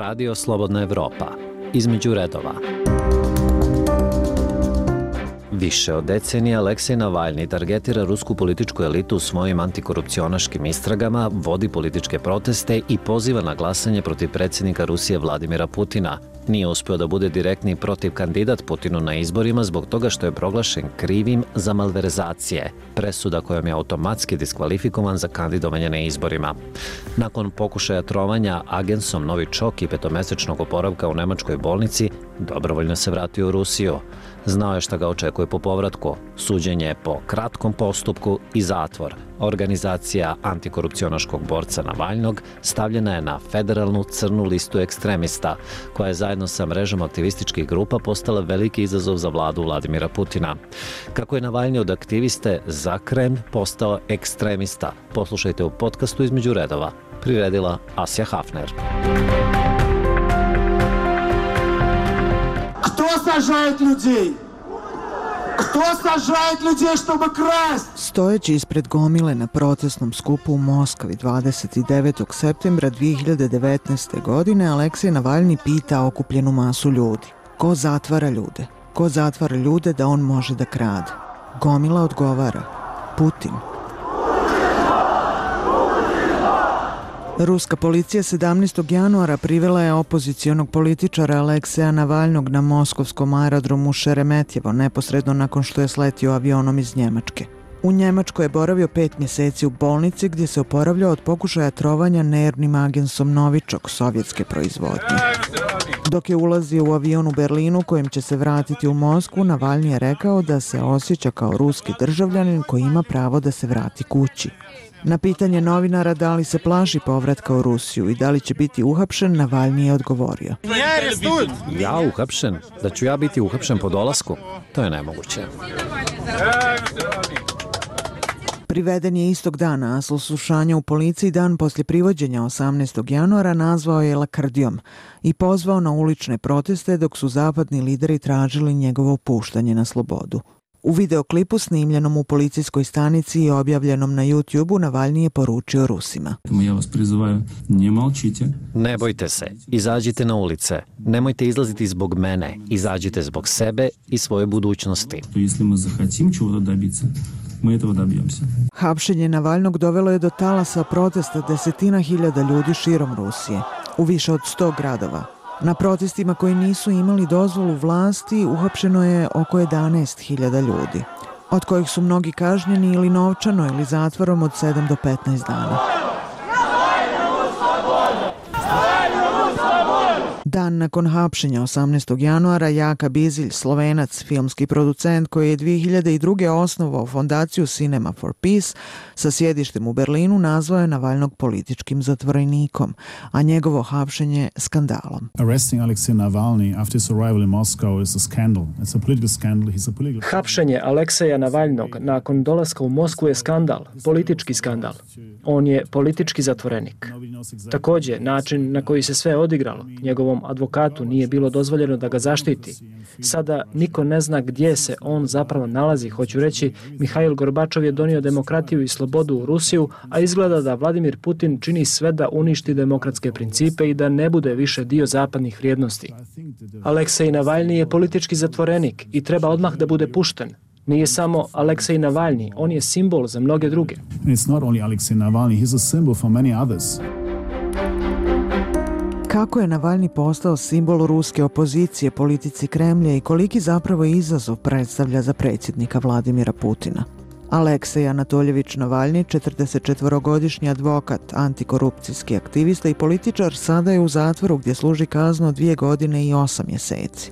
Radio Slobodna Evropa. Između redova. Više od decenija Aleksej Navalni targetira rusku političku elitu svojim antikorupcionaškim istragama, vodi političke proteste i poziva na glasanje protiv predsjednika Rusije Vladimira Putina. Nije uspio da bude direktni protiv kandidat Putinu na izborima zbog toga što je proglašen krivim za malverzacije, presuda kojom je automatski diskvalifikovan za kandidovanje na izborima. Nakon pokušaja trovanja agensom Novi Čok i petomesečnog oporavka u Nemačkoj bolnici, dobrovoljno se vratio u Rusiju. Znao je šta ga očekuje po povratku, suđenje po kratkom postupku i zatvor. Organizacija antikorupcionaškog borca Navalnog stavljena je na federalnu crnu listu ekstremista, koja je zajedno sa mrežom aktivističkih grupa postala veliki izazov za vladu Vladimira Putina. Kako je Navalni od aktiviste za Kreml postao ekstremista, poslušajte u podcastu između redova. Priredila Asja Hafner. сажает людей? Кто сажает людей, чтобы красть? Stojeći ispred gomile na protestnom skupu u Moskvi 29. septembra 2019. godine, Aleksej Navalni pita okupljenu masu ljudi. Ko zatvara ljude? Ko zatvara ljude da on može da krade? Gomila odgovara. Putin. Ruska policija 17. januara privela je opozicijonog političara Alekseja Navalnog na moskovskom aerodromu Šeremetjevo neposredno nakon što je sletio avionom iz Njemačke. U Njemačkoj je boravio pet mjeseci u bolnici gdje se oporavljao od pokušaja trovanja nervnim agensom Novičok sovjetske proizvodnje. Dok je ulazio u avion u Berlinu kojim će se vratiti u Moskvu, Navalni je rekao da se osjeća kao ruski državljanin koji ima pravo da se vrati kući. Na pitanje novinara da li se plaži povratka u Rusiju i da li će biti uhapšen, Navalni je odgovorio. Ja uhapšen? Da ću ja biti uhapšen po dolasku? To je nemoguće. Priveden je istog dana, a slušanja u policiji dan poslije privođenja 18. januara nazvao je lakardijom i pozvao na ulične proteste dok su zapadni lideri tražili njegovo puštanje na slobodu. U videoklipu snimljenom u policijskoj stanici i objavljenom na YouTube-u Navalni je poručio Rusima. Ja vas prizivaju, ne malčite. Ne bojte se, izađite na ulice. Nemojte izlaziti zbog mene, izađite zbog sebe i svoje budućnosti. Если мы захотим чего-то добиться, мы этого добьемся. Hapšenje Navalnog dovelo je do talasa protesta desetina hiljada ljudi širom Rusije, u više od 100 gradova. Na protestima koji nisu imali dozvolu vlasti uhapšeno je oko 11.000 ljudi, od kojih su mnogi kažnjeni ili novčano ili zatvorom od 7 do 15 dana. Dan nakon hapšenja 18. januara Jaka Bizilj, slovenac, filmski producent koji je 2002. osnovao fondaciju Cinema for Peace sa sjedištem u Berlinu, nazvao je Navalnog političkim zatvorenikom, a njegovo hapšenje skandalom. Hapšenje Alekseja Navalnog nakon dolaska u Moskvu je skandal, politički skandal. On je politički zatvorenik. Također, način na koji se sve odigralo, njegovom advokatu nije bilo dozvoljeno da ga zaštiti. Sada niko ne zna gdje se on zapravo nalazi. Hoću reći, Mihajl Gorbačov je donio demokratiju i slobodu u Rusiju, a izgleda da Vladimir Putin čini sve da uništi demokratske principe i da ne bude više dio zapadnih vrijednosti. Aleksej Navalni je politički zatvorenik i treba odmah da bude pušten. Nije samo Aleksej Navalni, on je simbol za mnoge druge. It's not only Alexei Navalny, he's a symbol for many others. Kako je Navalni postao simbol ruske opozicije politici Kremlja i koliki zapravo izazov predstavlja za predsjednika Vladimira Putina? Aleksej Anatoljević Navalni, 44-godišnji advokat, antikorupcijski aktivista i političar, sada je u zatvoru gdje služi kaznu dvije godine i osam mjeseci.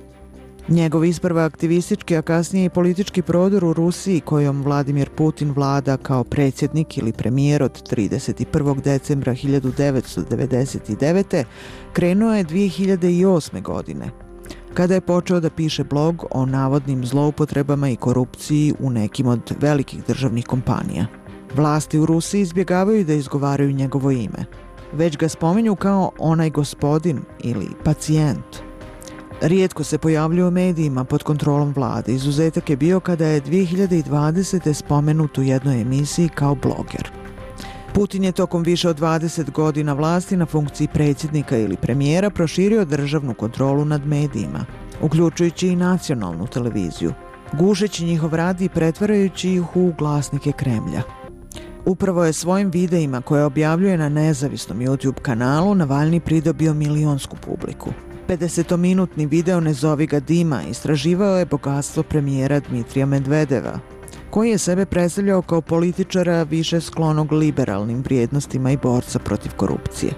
Njegov isprva aktivistički, a kasnije i politički prodor u Rusiji kojom Vladimir Putin vlada kao predsjednik ili premijer od 31. decembra 1999. krenuo je 2008. godine, kada je počeo da piše blog o navodnim zloupotrebama i korupciji u nekim od velikih državnih kompanija. Vlasti u Rusiji izbjegavaju da izgovaraju njegovo ime, već ga spominju kao onaj gospodin ili pacijent – Rijetko se pojavljuje u medijima pod kontrolom vlade. Izuzetak je bio kada je 2020. spomenut u jednoj emisiji kao bloger. Putin je tokom više od 20 godina vlasti na funkciji predsjednika ili premijera proširio državnu kontrolu nad medijima, uključujući i nacionalnu televiziju, gušeći njihov rad i pretvarajući ih u glasnike Kremlja. Upravo je svojim videima koje objavljuje na nezavisnom YouTube kanalu Navalni pridobio milionsku publiku. 50-minutni video Ne zovi ga Dima istraživao je bogatstvo premijera Dmitrija Medvedeva, koji je sebe predstavljao kao političara više sklonog liberalnim vrijednostima i borca protiv korupcije.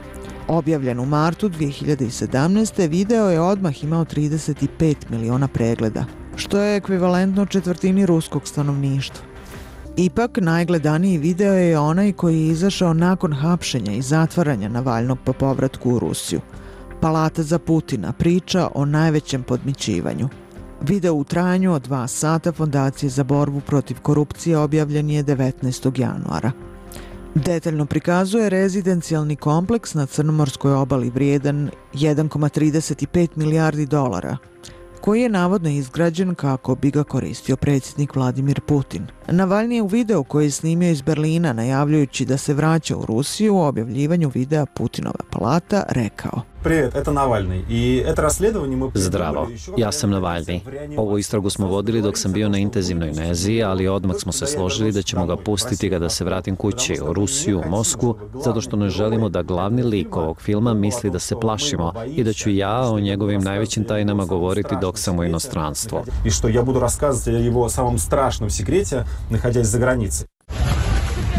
Objavljen u martu 2017. video je odmah imao 35 miliona pregleda, što je ekvivalentno četvrtini ruskog stanovništva. Ipak, najgledaniji video je onaj koji je izašao nakon hapšenja i zatvaranja Navalnog po povratku u Rusiju. Palata za Putina priča o najvećem podmićivanju. Video u trajanju od dva sata Fondacije za borbu protiv korupcije objavljen je 19. januara. Detaljno prikazuje rezidencijalni kompleks na Crnomorskoj obali vrijedan 1,35 milijardi dolara – koji je navodno izgrađen kako bi ga koristio predsjednik Vladimir Putin. Navalni je u videu koji je snimio iz Berlina najavljujući da se vraća u Rusiju u objavljivanju videa Putinova palata rekao Привет, это Навальный. И это расследование мы Zdravo, ja sam Navalni. Ovu istragu smo vodili dok sam bio na intenzivnoj nezi, ali odmah smo se složili da ćemo ga pustiti kada se vratim kući u Rusiju, u Mosku, zato što ne želimo da glavni lik ovog filma misli da se plašimo i da ću ja o njegovim najvećim tajnama govoriti dok sam u inostranstvu. I što ja budu рассказывать o его samom strašnom секрете, находясь за границей.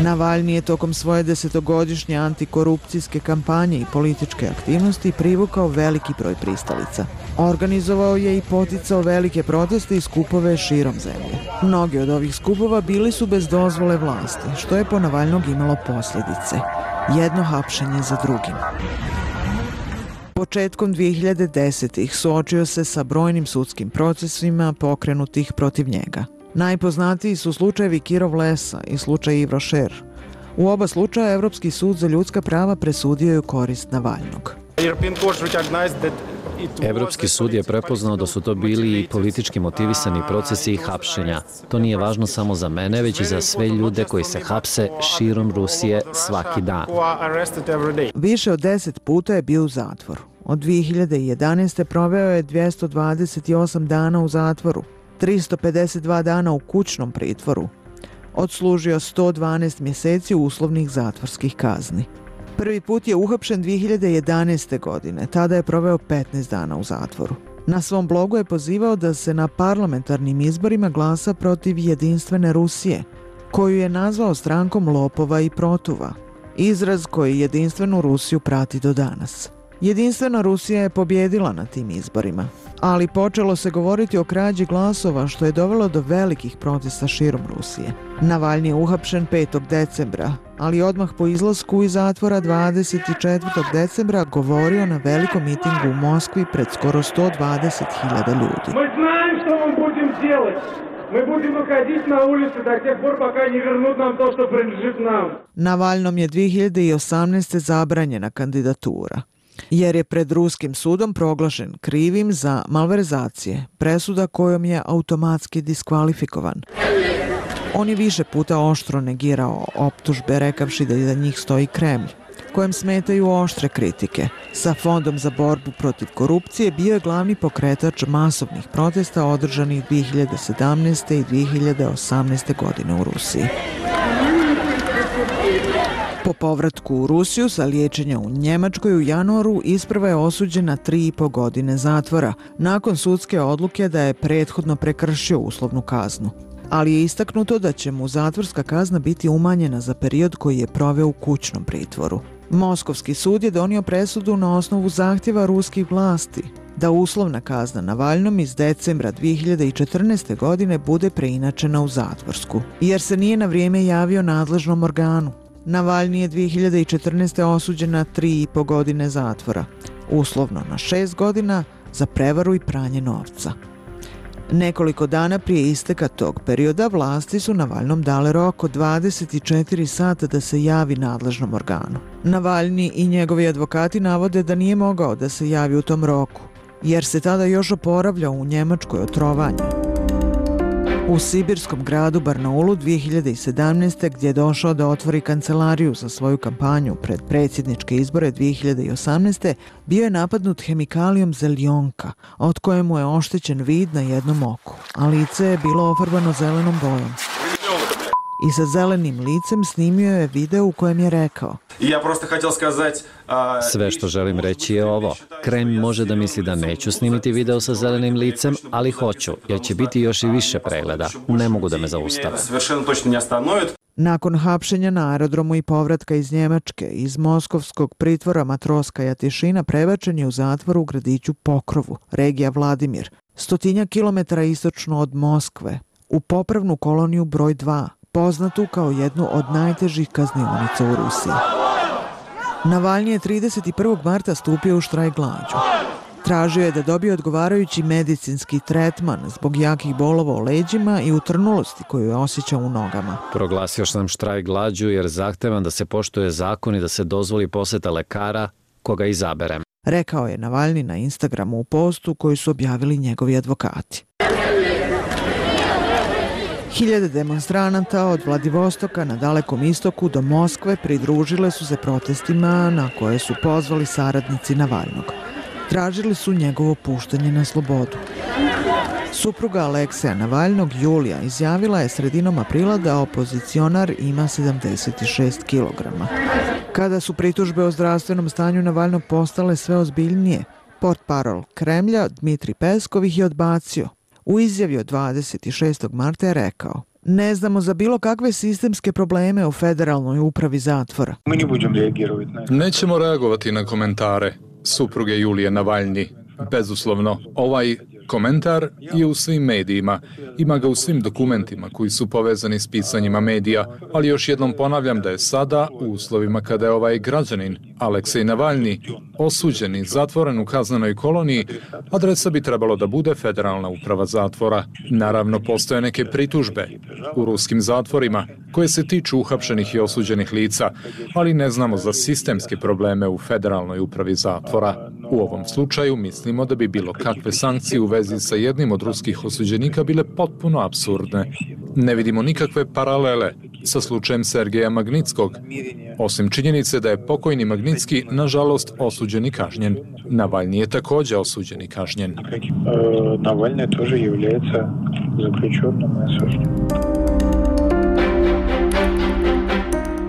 Navalni je tokom svoje desetogodišnje antikorupcijske kampanje i političke aktivnosti privukao veliki broj pristalica. Organizovao je i poticao velike proteste i skupove širom zemlje. Mnogi od ovih skupova bili su bez dozvole vlasti, što je po Navalnog imalo posljedice. Jedno hapšenje za drugim. Početkom 2010-ih suočio se sa brojnim sudskim procesima pokrenutih protiv njega. Najpoznatiji su slučajevi Kirov Lesa i slučaj Ivro Šer. U oba slučaja Evropski sud za ljudska prava presudio je korist Navalnog. Evropski sud je prepoznao da su to bili i politički motivisani procesi i hapšenja. To nije važno samo za mene, već i za sve ljude koji se hapse širom Rusije svaki dan. Više od deset puta je bio u zatvoru. Od 2011. proveo je 228 dana u zatvoru, 352 dana u kućnom pritvoru. Odslužio 112 mjeseci uslovnih zatvorskih kazni. Prvi put je uhapšen 2011. godine, tada je proveo 15 dana u zatvoru. Na svom blogu je pozivao da se na parlamentarnim izborima glasa protiv jedinstvene Rusije, koju je nazvao strankom lopova i protuva, izraz koji jedinstvenu Rusiju prati do danas. Jedinstvena Rusija je pobjedila na tim izborima, ali počelo se govoriti o krađi glasova što je dovelo do velikih protesta širom Rusije. Navalni je uhapšen 5. decembra, ali odmah po izlasku iz zatvora 24. decembra govorio na velikom mitingu u Moskvi pred skoro 120.000 ljudi. Mi znajem što vam budem делать. Мы будем выходить на улицы до тех пор, пока не вернут нам то, что принадлежит нам. Navalnom je 2018. zabranjena kandidatura jer je pred ruskim sudom proglašen krivim za malverzacije, presuda kojom je automatski diskvalifikovan. On je više puta oštro negirao optužbe rekavši da iza njih stoji Kremlj, kojem smetaju oštre kritike. Sa Fondom za borbu protiv korupcije bio je glavni pokretač masovnih protesta održanih 2017. i 2018. godine u Rusiji. Po povratku u Rusiju sa liječenja u Njemačkoj u januaru isprva je osuđena tri i po godine zatvora, nakon sudske odluke da je prethodno prekršio uslovnu kaznu. Ali je istaknuto da će mu zatvorska kazna biti umanjena za period koji je proveo u kućnom pritvoru. Moskovski sud je donio presudu na osnovu zahtjeva ruskih vlasti da uslovna kazna na Valjnom iz decembra 2014. godine bude preinačena u zatvorsku, jer se nije na vrijeme javio nadležnom organu. Navalni je 2014. osuđen na 3,5 godine zatvora, uslovno na 6 godina za prevaru i pranje novca. Nekoliko dana prije isteka tog perioda vlasti su Navalnom dale rok od 24 sata da se javi nadležnom organu. Navalni i njegovi advokati navode da nije mogao da se javi u tom roku, jer se tada još oporavljao u Njemačkoj otrovanje. U sibirskom gradu Barnaulu 2017. gdje je došao da otvori kancelariju za svoju kampanju pred predsjedničke izbore 2018. bio je napadnut hemikalijom zeljonka, od kojemu je oštećen vid na jednom oku, a lice je bilo ofarbano zelenom bojom i sa zelenim licem snimio je video u kojem je rekao Sve što želim reći je ovo. Krem može da misli da neću snimiti video sa zelenim licem, ali hoću, jer će biti još i više pregleda. Ne mogu da me zaustave. Nakon hapšenja na aerodromu i povratka iz Njemačke, iz moskovskog pritvora Matroska Jatišina prebačen je u zatvor u gradiću Pokrovu, regija Vladimir, stotinja kilometara istočno od Moskve, u popravnu koloniju broj 2, poznatu kao jednu od najtežih kaznionica u Rusiji. Navalnji je 31. marta stupio u štrajk glađu. Tražio je da dobije odgovarajući medicinski tretman zbog jakih bolova u leđima i utrnulosti koju je osjećao u nogama. Proglasio sam štrajk glađu jer zahtevam da se poštuje zakon i da se dozvoli poseta lekara koga izaberem. Rekao je Navalni na Instagramu u postu koji su objavili njegovi advokati. Hiljade demonstranata od Vladivostoka na dalekom istoku do Moskve pridružile su se protestima na koje su pozvali saradnici Navalnog. Tražili su njegovo puštanje na slobodu. Supruga Alekseja Navalnog, Julija, izjavila je sredinom aprila da opozicionar ima 76 kg. Kada su pritužbe o zdravstvenom stanju Navalnog postale sve ozbiljnije, port parol Kremlja Dmitri Peskov ih je odbacio, U izjavi od 26. marta je rekao Ne znamo za bilo kakve sistemske probleme u federalnoj upravi zatvora. Nećemo reagovati na komentare supruge Julije Navalnji. Bezuslovno, ovaj Komentar je u svim medijima, ima ga u svim dokumentima koji su povezani s pisanjima medija, ali još jednom ponavljam da je sada, u uslovima kada je ovaj građanin, Aleksej Navalni, osuđen i zatvoren u kaznenoj koloniji, adresa bi trebalo da bude federalna uprava zatvora. Naravno, postoje neke pritužbe u ruskim zatvorima koje se tiču uhapšenih i osuđenih lica, ali ne znamo za sistemske probleme u federalnoj upravi zatvora. U ovom slučaju mislimo da bi bilo kakve sankcije u vezi sa jednim od ruskih osuđenika bile potpuno absurdne. Ne vidimo nikakve paralele sa slučajem Sergeja Magnitskog, osim činjenice da je pokojni Magnitski, nažalost, osuđen i kažnjen. Navalni je također osuđen i kažnjen. Navalni тоже является заключенным и осужденным.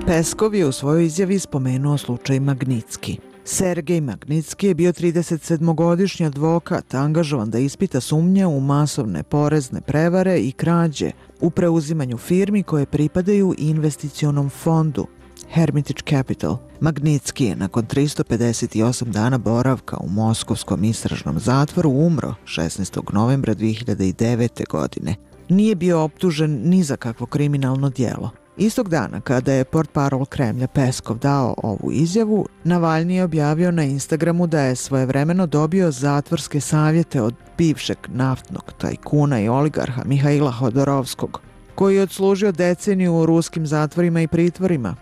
Peskov je u svojoj izjavi spomenuo slučaj Magnitski. Sergej Magnitski je bio 37-godišnji advokat, angažovan da ispita sumnje u masovne porezne prevare i krađe u preuzimanju firmi koje pripadaju investicionom fondu Hermitage Capital. Magnitski je nakon 358 dana boravka u Moskovskom istražnom zatvoru umro 16. novembra 2009. godine. Nije bio optužen ni za kakvo kriminalno dijelo. Istog dana, kada je port parol Kremlja Peskov dao ovu izjavu, Navalni je objavio na Instagramu da je svojevremeno dobio zatvorske savjete od bivšeg naftnog tajkuna i oligarha Mihaila Hodorovskog, koji je odslužio deceniju u ruskim zatvorima i pritvorima.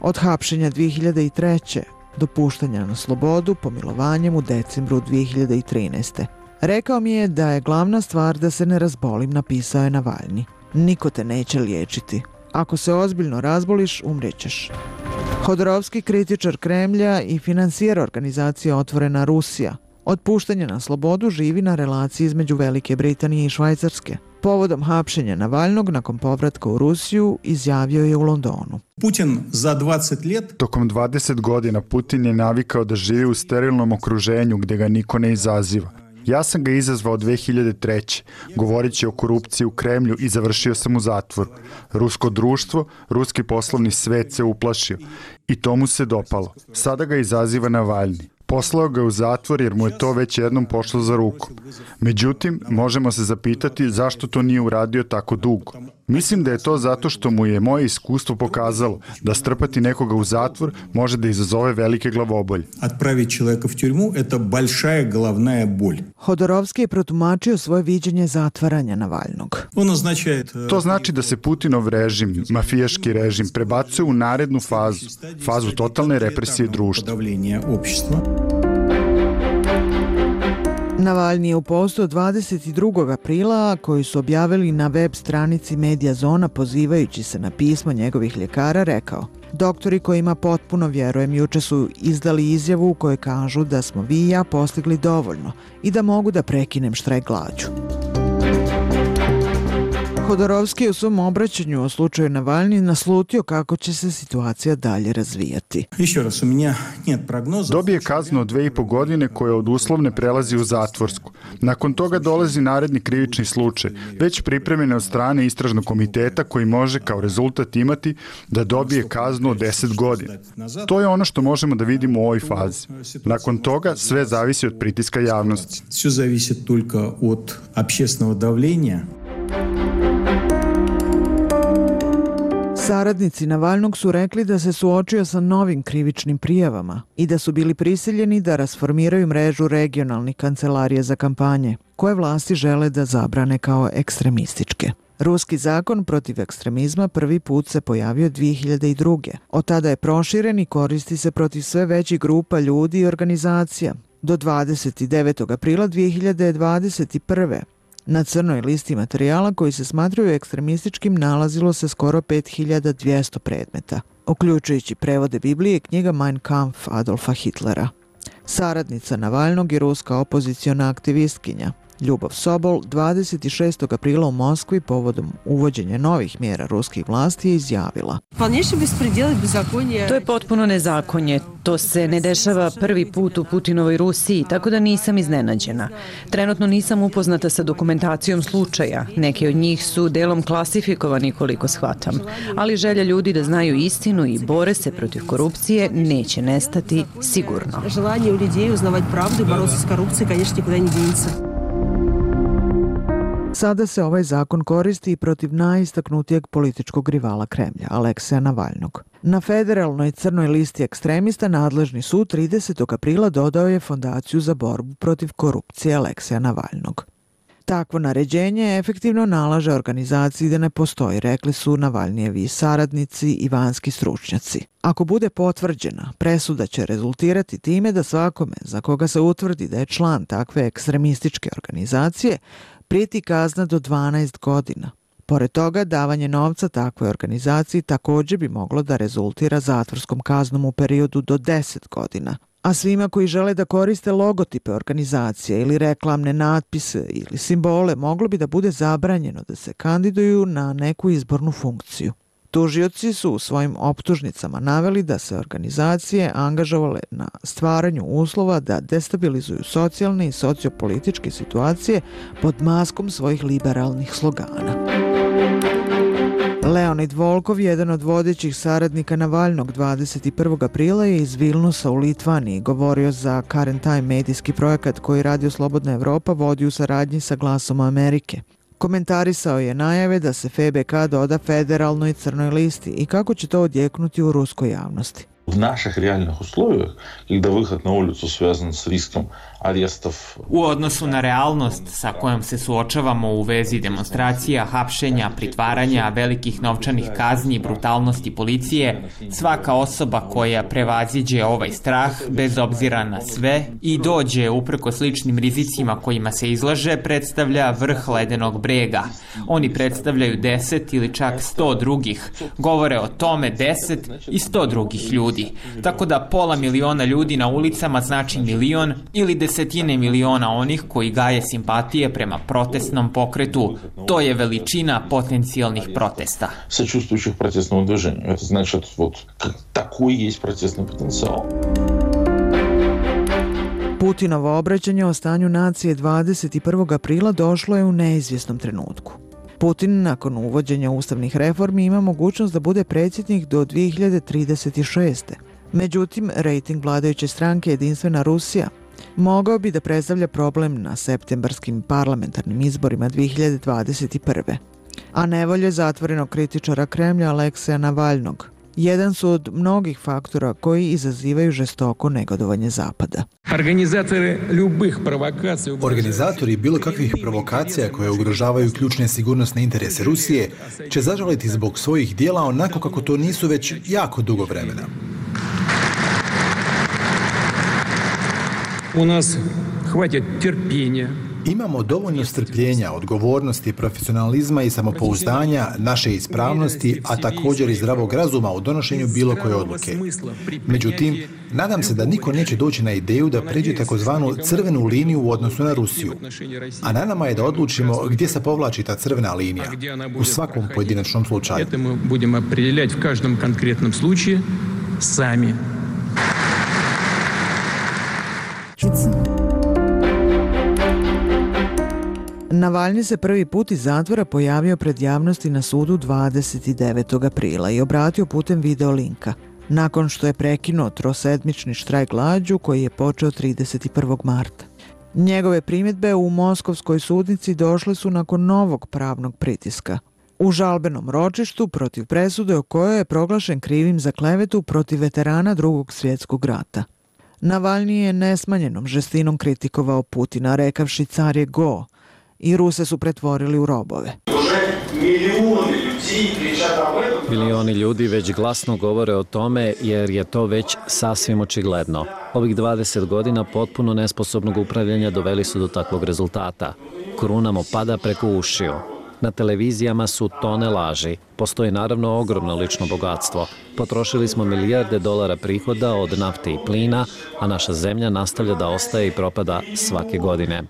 Od hapšenja 2003. do puštanja na slobodu pomilovanjem u decembru 2013. Rekao mi je da je glavna stvar da se ne razbolim, napisao je Navalni. Niko te neće liječiti, Ako se ozbiljno razboliš, umrećeš. Hodorovski kritičar Kremlja i financijer organizacije Otvorena Rusija. Od puštanja na slobodu živi na relaciji između Velike Britanije i Švajcarske. Povodom hapšenja Navalnog nakon povratka u Rusiju izjavio je u Londonu. Putin za 20 let... Tokom 20 godina Putin je navikao da živi u sterilnom okruženju gdje ga niko ne izaziva. Ja sam ga izazvao 2003. govoreći o korupciji u Kremlju i završio sam u zatvoru. Rusko društvo, ruski poslovni svet se uplašio i to mu se dopalo. Sada ga izaziva Navalni. Poslao ga u zatvor jer mu je to već jednom pošlo za ruku. Međutim, možemo se zapitati zašto to nije uradio tako dugo. Mislim da je to zato što mu je moje iskustvo pokazalo da strpati nekoga u zatvor može da izazove velike glavobolje. Отправить человека в тюрьму – это большая головная боль. Hodorovski je protumačio svoje viđenje zatvaranja Navalnog. Он означает... To znači da se Putinov režim, mafijaški režim, prebacuje u narednu fazu, fazu totalne represije društva. Navalni je u postu 22. aprila koji su objavili na web stranici Medija Zona pozivajući se na pismo njegovih ljekara rekao Doktori kojima potpuno vjerujem juče su izdali izjavu u kojoj kažu da smo vi i ja postigli dovoljno i da mogu da prekinem štrajk glađu. Hodorovski u svom obraćanju o slučaju Navalni naslutio kako će se situacija dalje razvijati. Dobije kaznu od dve i po godine koja od uslovne prelazi u zatvorsku. Nakon toga dolazi naredni krivični slučaj, već pripremljene od strane istražnog komiteta koji može kao rezultat imati da dobije kaznu od 10 godina. To je ono što možemo da vidimo u ovoj fazi. Nakon toga sve zavisi od pritiska javnosti. Sve zavisi только od общественного давления. Saradnici Navalnog su rekli da se suočio sa novim krivičnim prijavama i da su bili prisiljeni da rasformiraju mrežu regionalnih kancelarije za kampanje, koje vlasti žele da zabrane kao ekstremističke. Ruski zakon protiv ekstremizma prvi put se pojavio 2002. Od tada je proširen i koristi se protiv sve većih grupa ljudi i organizacija. Do 29. aprila 2021. Na crnoj listi materijala koji se smatraju ekstremističkim nalazilo se skoro 5200 predmeta, uključujući prevode Biblije i knjiga Mein Kampf Adolfa Hitlera. Saradnica Navalnog je ruska opozicijona aktivistkinja. Ljubav Sobol 26. aprila u Moskvi povodom uvođenja novih mjera ruskih vlasti je izjavila. To je potpuno nezakonje. To se ne dešava prvi put u Putinovoj Rusiji, tako da nisam iznenađena. Trenutno nisam upoznata sa dokumentacijom slučaja. Neki od njih su delom klasifikovani koliko shvatam. Ali želja ljudi da znaju istinu i bore se protiv korupcije neće nestati sigurno. Želanje u ljudi uznavati pravdu i borosti s korupcijom, конечно, nikuda ne dinca. Sada se ovaj zakon koristi i protiv najistaknutijeg političkog rivala Kremlja, Alekseja Navalnog. Na federalnoj crnoj listi ekstremista nadležni sud 30. aprila dodao je fondaciju za borbu protiv korupcije Alekseja Navalnog. Takvo naređenje efektivno nalaže organizaciji da ne postoji, rekli su Navalnijevi saradnici i vanski stručnjaci. Ako bude potvrđena, presuda će rezultirati time da svakome za koga se utvrdi da je član takve ekstremističke organizacije prijeti kazna do 12 godina. Pored toga, davanje novca takvoj organizaciji također bi moglo da rezultira zatvorskom kaznom u periodu do 10 godina. A svima koji žele da koriste logotipe organizacije ili reklamne natpise ili simbole moglo bi da bude zabranjeno da se kandiduju na neku izbornu funkciju. Tužioci su u svojim optužnicama naveli da se organizacije angažovale na stvaranju uslova da destabilizuju socijalne i sociopolitičke situacije pod maskom svojih liberalnih slogana. Leonid Volkov, jedan od vodećih saradnika Navalnog 21. aprila je iz Vilnusa u Litvaniji govorio za Current Time medijski projekat koji Radio Slobodna Evropa vodi u saradnji sa Glasom Amerike. Komentarisao je najave da se FBK doda federalnoj crnoj listi i kako će to odjeknuti u ruskoj javnosti. В наших реальных условиях, когда выход на улицу связан с риском arestov. U odnosu na realnost sa kojom se suočavamo u vezi demonstracija, hapšenja, pritvaranja, velikih novčanih kazni i brutalnosti policije, svaka osoba koja prevaziđe ovaj strah, bez obzira na sve, i dođe upreko sličnim rizicima kojima se izlaže, predstavlja vrh ledenog brega. Oni predstavljaju deset ili čak sto drugih. Govore o tome deset i sto drugih ljudi. Tako da pola miliona ljudi na ulicama znači milion ili deset desetine miliona onih koji gaje simpatije prema protestnom pokretu. To je veličina potencijalnih protesta. Сочувствующих протестному движению. Это значит, вот такой есть протестный потенциал. Putinovo obraćanje o stanju nacije 21. aprila došlo je u neizvjesnom trenutku. Putin nakon uvođenja ustavnih reformi ima mogućnost da bude predsjednik do 2036. Međutim, rejting vladajuće stranke Jedinstvena Rusija mogao bi da predstavlja problem na septembarskim parlamentarnim izborima 2021. A nevolje zatvorenog kritičara Kremlja Alekseja Navalnog jedan su od mnogih faktora koji izazivaju žestoko negodovanje Zapada. Organizatori bilo kakvih provokacija koje ugrožavaju ključne sigurnosne interese Rusije će zažaliti zbog svojih dijela onako kako to nisu već jako dugo vremena. У нас хватит терпения, Imamo dovoljno strpljenja, odgovornosti, profesionalizma i samopouzdanja, naše ispravnosti, a također i zdravog razuma u donošenju bilo koje odluke. Međutim, nadam se da niko neće doći na ideju da pređe takozvanu crvenu liniju u odnosu na Rusiju. A na nama je da odlučimo gdje se povlači ta crvena linija u svakom pojedinačnom slučaju. Budemo определять u každom konkretnom slučaju Sami. Navalni se prvi put iz zatvora pojavio pred javnosti na sudu 29. aprila i obratio putem videolinka, nakon što je prekinuo trosedmični štrajk glađu koji je počeo 31. marta. Njegove primjedbe u Moskovskoj sudnici došle su nakon novog pravnog pritiska. U žalbenom ročištu protiv presude o kojoj je proglašen krivim za klevetu protiv veterana drugog svjetskog rata. Navalni je nesmanjenom žestinom kritikovao Putina, rekavši car je go, i Ruse su pretvorili u robove. Milioni ljudi već glasno govore o tome jer je to već sasvim očigledno. Ovih 20 godina potpuno nesposobnog upravljanja doveli su do takvog rezultata. Krunamo pada preko ušiju. Na televizijama su tone laži. Postoji naravno ogromno lično bogatstvo. Potrošili smo milijarde dolara prihoda od nafte i plina, a naša zemlja nastavlja da ostaje i propada svake godine.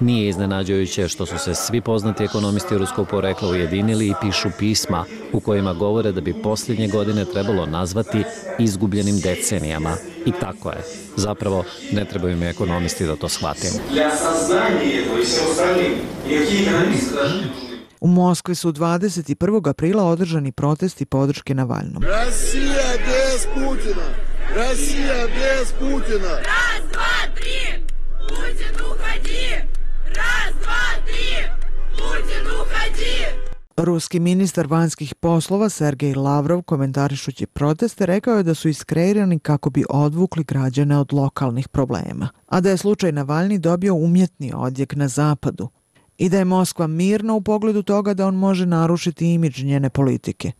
Nije iznenađujuće što su se svi poznati ekonomisti ruskog porekla ujedinili i pišu pisma u kojima govore da bi posljednje godine trebalo nazvati izgubljenim decenijama. I tako je. Zapravo, ne trebaju mi ekonomisti da to shvatim. Для сознания этого и всем остальным, никакие экономисты даже U Moskvi su 21. aprila održani protesti podrške Navalnom. Rasija bez Putina! Rasija bez Putina! Raz, dva, tri! Putin uhadi! Raz, dva, tri! Putin uhadi! Ruski ministar vanjskih poslova Sergej Lavrov komentarišući proteste rekao je da su iskreirani kako bi odvukli građane od lokalnih problema, a da je slučaj Navalni dobio umjetni odjek na zapadu, i da je Moskva mirna u pogledu toga da on može narušiti imidž njene politike.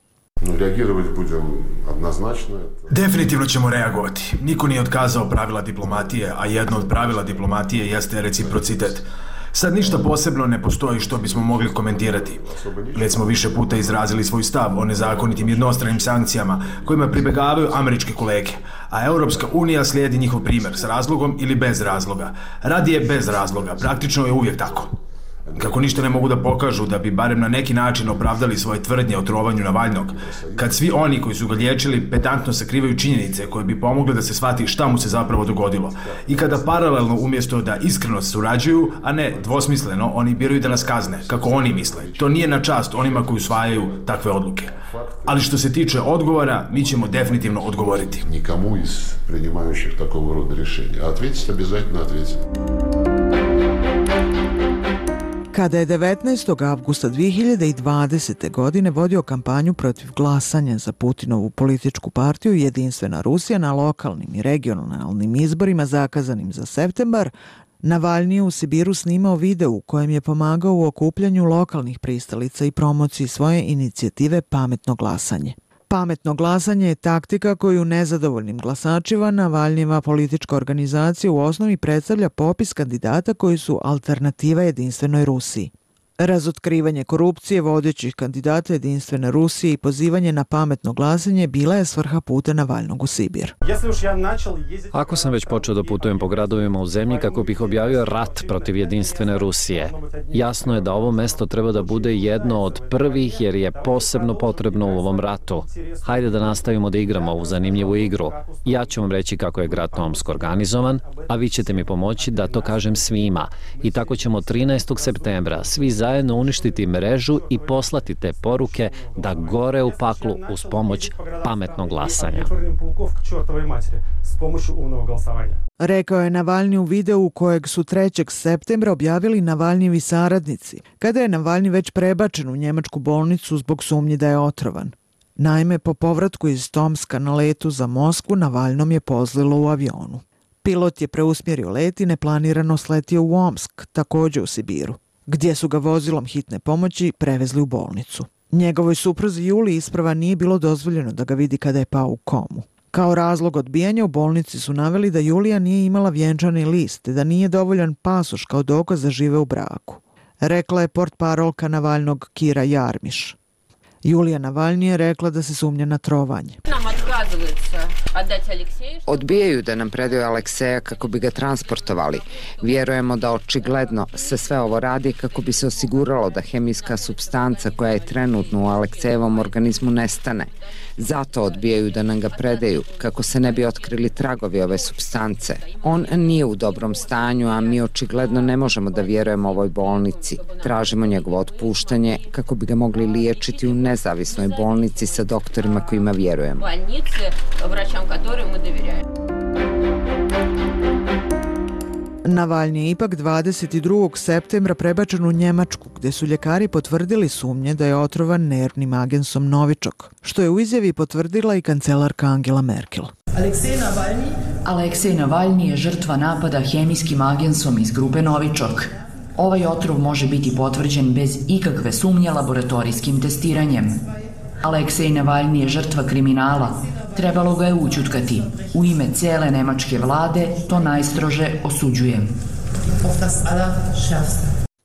Definitivno ćemo reagovati. Niko nije odkazao pravila diplomatije, a jedno od pravila diplomatije jeste reciprocitet. Sad ništa posebno ne postoji što bismo mogli komentirati. Već smo više puta izrazili svoj stav o nezakonitim jednostranim sankcijama kojima pribegavaju američke kolege, a Europska unija slijedi njihov primjer s razlogom ili bez razloga. Radi je bez razloga, praktično je uvijek tako kako ništa ne mogu da pokažu da bi barem na neki način opravdali svoje tvrdnje o trovanju Navalnog, kad svi oni koji su ga liječili pedantno sakrivaju činjenice koje bi pomogle da se shvati šta mu se zapravo dogodilo i kada paralelno umjesto da iskreno surađuju, a ne dvosmisleno, oni biraju da nas kazne, kako oni misle. To nije na čast onima koji usvajaju takve odluke. Ali što se tiče odgovora, mi ćemo definitivno odgovoriti. Nikamu iz prenimajućih takvog roda rješenja. A ответить обязательно ответить. Kada je 19. avgusta 2020. godine vodio kampanju protiv glasanja za Putinovu političku partiju Jedinstvena Rusija na lokalnim i regionalnim izborima zakazanim za septembar, Navalnije u Sibiru snimao video u kojem je pomagao u okupljanju lokalnih pristalica i promociji svoje inicijative Pametno glasanje. Pametno glasanje je taktika koju nezadovoljnim glasačiva Navalnjeva politička organizacija u osnovi predstavlja popis kandidata koji su alternativa jedinstvenoj Rusiji. Razotkrivanje korupcije vodećih kandidata jedinstvene Rusije i pozivanje na pametno glasanje bila je svrha puta Navalnog u Sibir. Ako sam već počeo da putujem po gradovima u zemlji kako bih objavio rat protiv jedinstvene Rusije, jasno je da ovo mesto treba da bude jedno od prvih jer je posebno potrebno u ovom ratu. Hajde da nastavimo da igramo ovu zanimljivu igru. Ja ću vam reći kako je grad Tomsk organizovan, a vi ćete mi pomoći da to kažem svima. I tako ćemo 13. septembra svi za zajedno uništiti mrežu i poslati te poruke da gore u paklu uz pomoć pametnog glasanja. Rekao je Navalni u videu kojeg su 3. septembra objavili Navalnjevi saradnici, kada je Navalni već prebačen u njemačku bolnicu zbog sumnji da je otrovan. Naime, po povratku iz Tomska na letu za Moskvu, Navalnom je pozlilo u avionu. Pilot je preusmjerio let i neplanirano sletio u Omsk, također u Sibiru gdje su ga vozilom hitne pomoći prevezli u bolnicu. Njegovoj supruzi Juli isprava nije bilo dozvoljeno da ga vidi kada je pao u komu. Kao razlog odbijanja u bolnici su naveli da Julija nije imala vjenčani list te da nije dovoljan pasoš kao dokaz da žive u braku. Rekla je port parolka Navalnog Kira Jarmiš. Julija Navalnije je rekla da se sumnja na trovanje. Odbijaju da nam predaju Alekseja kako bi ga transportovali. Vjerujemo da očigledno se sve ovo radi kako bi se osiguralo da hemijska substanca koja je trenutno u Aleksejevom organizmu nestane. Zato odbijaju da nam ga predaju, kako se ne bi otkrili tragovi ove substance. On nije u dobrom stanju, a mi očigledno ne možemo da vjerujemo ovoj bolnici. Tražimo njegovo otpuštanje kako bi ga mogli liječiti u nezavisnoj bolnici sa doktorima kojima vjerujemo. Bolnici, vraćam, kojima vjerujemo. Navalnji je ipak 22. septembra prebačen u Njemačku, gde su ljekari potvrdili sumnje da je otrovan nervnim agensom Novičok, što je u izjavi potvrdila i kancelarka Angela Merkel. Aleksej Navalnji Aleksej Navalnji je žrtva napada hemijskim agensom iz grupe Novičok. Ovaj otrov može biti potvrđen bez ikakve sumnje laboratorijskim testiranjem. Aleksej Navalni je žrtva kriminala. Trebalo ga je učutkati. U ime cele nemačke vlade to najstrože osuđujem.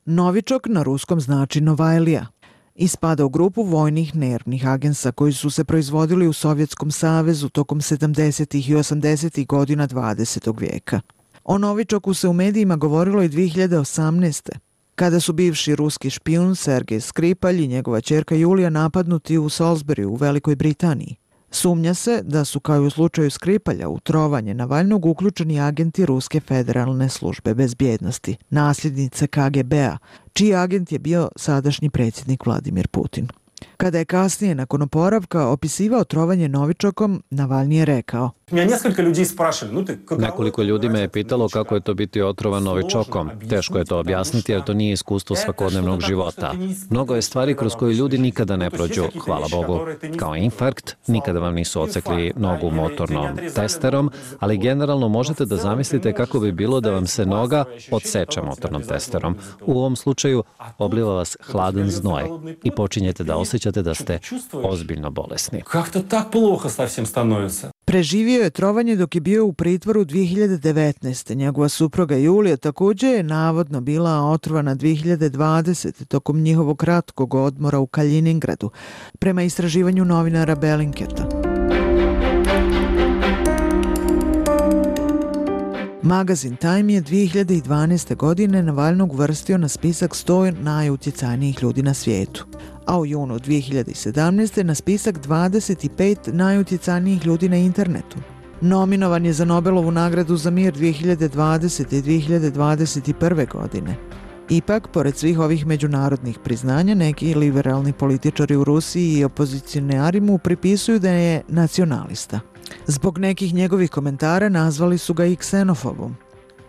Novičok na ruskom znači Novajlija. Ispada u grupu vojnih nervnih agensa koji su se proizvodili u Sovjetskom savezu tokom 70. i 80. godina 20. vijeka. O Novičoku se u medijima govorilo i 2018 kada su bivši ruski špijun Sergej Skripalj i njegova čerka Julija napadnuti u Salisbury u Velikoj Britaniji. Sumnja se da su kao i u slučaju Skripalja u trovanje Navalnog uključeni agenti Ruske federalne službe bezbjednosti, nasljednice KGB-a, čiji agent je bio sadašnji predsjednik Vladimir Putin. Kada je kasnije, nakon oporavka, opisivao trovanje Novičokom, Navalni je rekao Nekoliko ljudi me je pitalo kako je to biti otrovan Novičokom. Teško je to objasniti jer to nije iskustvo svakodnevnog života. Mnogo je stvari kroz koje ljudi nikada ne prođu, hvala Bogu. Kao infarkt, nikada vam nisu ocekli nogu motornom testerom, ali generalno možete da zamislite kako bi bilo da vam se noga odseče motornom testerom. U ovom slučaju obliva vas hladan znoj i počinjete da osjećate da ste ozbiljno bolesni. Kako tak ploho savsem stanovится? Preživio je trovanje dok je bio u pritvoru 2019. Njegova supruga Julija također je navodno bila otrovana 2020. tokom njihovog kratkog odmora u Kaliningradu, prema istraživanju novinara Bellinketa. Magazin Time je 2012. godine Navalnog vrstio na spisak 100 najutjecajnijih ljudi na svijetu a u junu 2017. na spisak 25 najutjecajnijih ljudi na internetu. Nominovan je za Nobelovu nagradu za mir 2020. i 2021. godine. Ipak, pored svih ovih međunarodnih priznanja, neki liberalni političari u Rusiji i opozicionari mu pripisuju da je nacionalista. Zbog nekih njegovih komentara nazvali su ga i ksenofobom.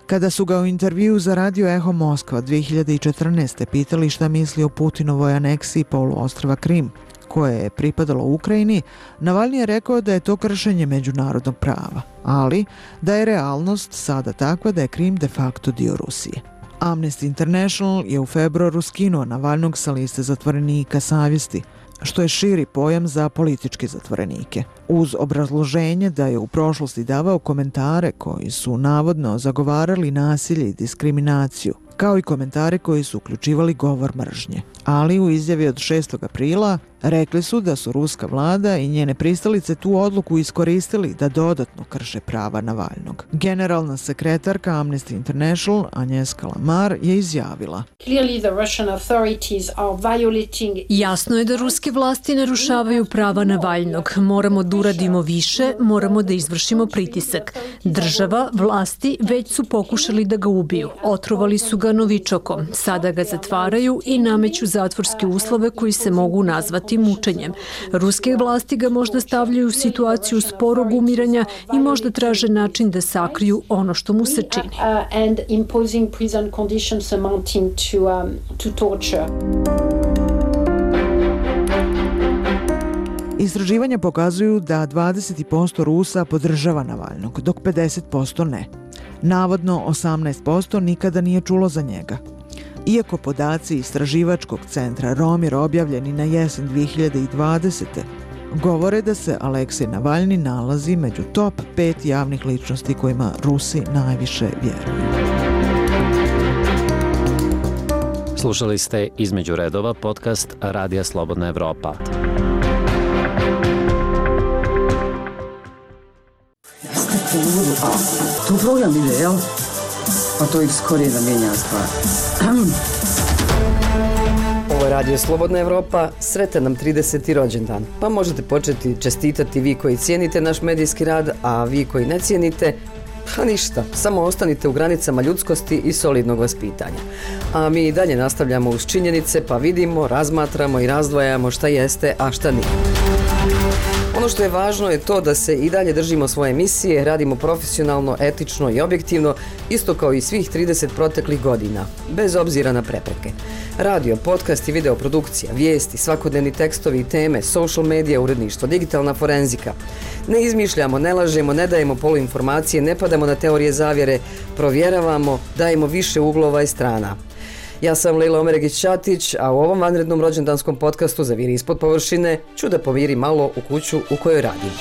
Kada su ga u intervju za radio Eho Moskva 2014. pitali šta misli o Putinovoj aneksiji poluostrava Krim, koje je pripadalo Ukrajini, Navalni je rekao da je to kršenje međunarodnog prava, ali da je realnost sada takva da je Krim de facto dio Rusije. Amnesty International je u februaru skinuo Navalnog sa liste zatvorenika savjesti, što je širi pojam za političke zatvorenike. Uz obrazloženje da je u prošlosti davao komentare koji su navodno zagovarali nasilje i diskriminaciju, kao i komentare koji su uključivali govor mržnje. Ali u izjavi od 6. aprila rekli su da su ruska vlada i njene pristalice tu odluku iskoristili da dodatno krše prava Navalnog. Generalna sekretarka Amnesty International Anjeska Lamar je izjavila Jasno je da ruske vlasti narušavaju prava Navalnog. Moramo da uradimo više, moramo da izvršimo pritisak. Država, vlasti već su pokušali da ga ubiju. Otrovali su ga novičokom. Sada ga zatvaraju i nameću zatvorske uslove koji se mogu nazvati mučenjem. Ruske vlasti ga možda stavljaju u situaciju sporog umiranja i možda traže način da sakriju ono što mu se čini. Istraživanja pokazuju da 20% Rusa podržava Navalnog, dok 50% ne. Navodno 18% nikada nije čulo za njega. Iako podaci istraživačkog centra Romir objavljeni na jesen 2020. govore da se Aleksej Navalni nalazi među top 5 javnih ličnosti kojima Rusi najviše vjeruju. Slušali ste Između redova podcast Radija Slobodna Evropa. Tu program ide, jel? Pa to ih skorije da mijenja stvar. Ovo je Radio Slobodna Evropa, sretan nam 30. rođendan. Pa možete početi čestitati vi koji cijenite naš medijski rad, a vi koji ne cijenite, pa ništa, samo ostanite u granicama ljudskosti i solidnog vaspitanja. A mi i dalje nastavljamo uz činjenice, pa vidimo, razmatramo i razdvajamo šta jeste, a šta nije. Ono što je važno je to da se i dalje držimo svoje misije, radimo profesionalno, etično i objektivno, isto kao i svih 30 proteklih godina, bez obzira na prepreke. Radio, podcast i videoprodukcija, vijesti, svakodnevni tekstovi i teme, social media, uredništvo, digitalna forenzika. Ne izmišljamo, ne lažemo, ne dajemo poluinformacije, ne padamo na teorije zavjere, provjeravamo, dajemo više uglova i strana. Ja sam Lila Omeregić-Ćatić, a u ovom vanrednom rođendanskom podcastu za Viri ispod površine ću da pomiri malo u kuću u kojoj radim.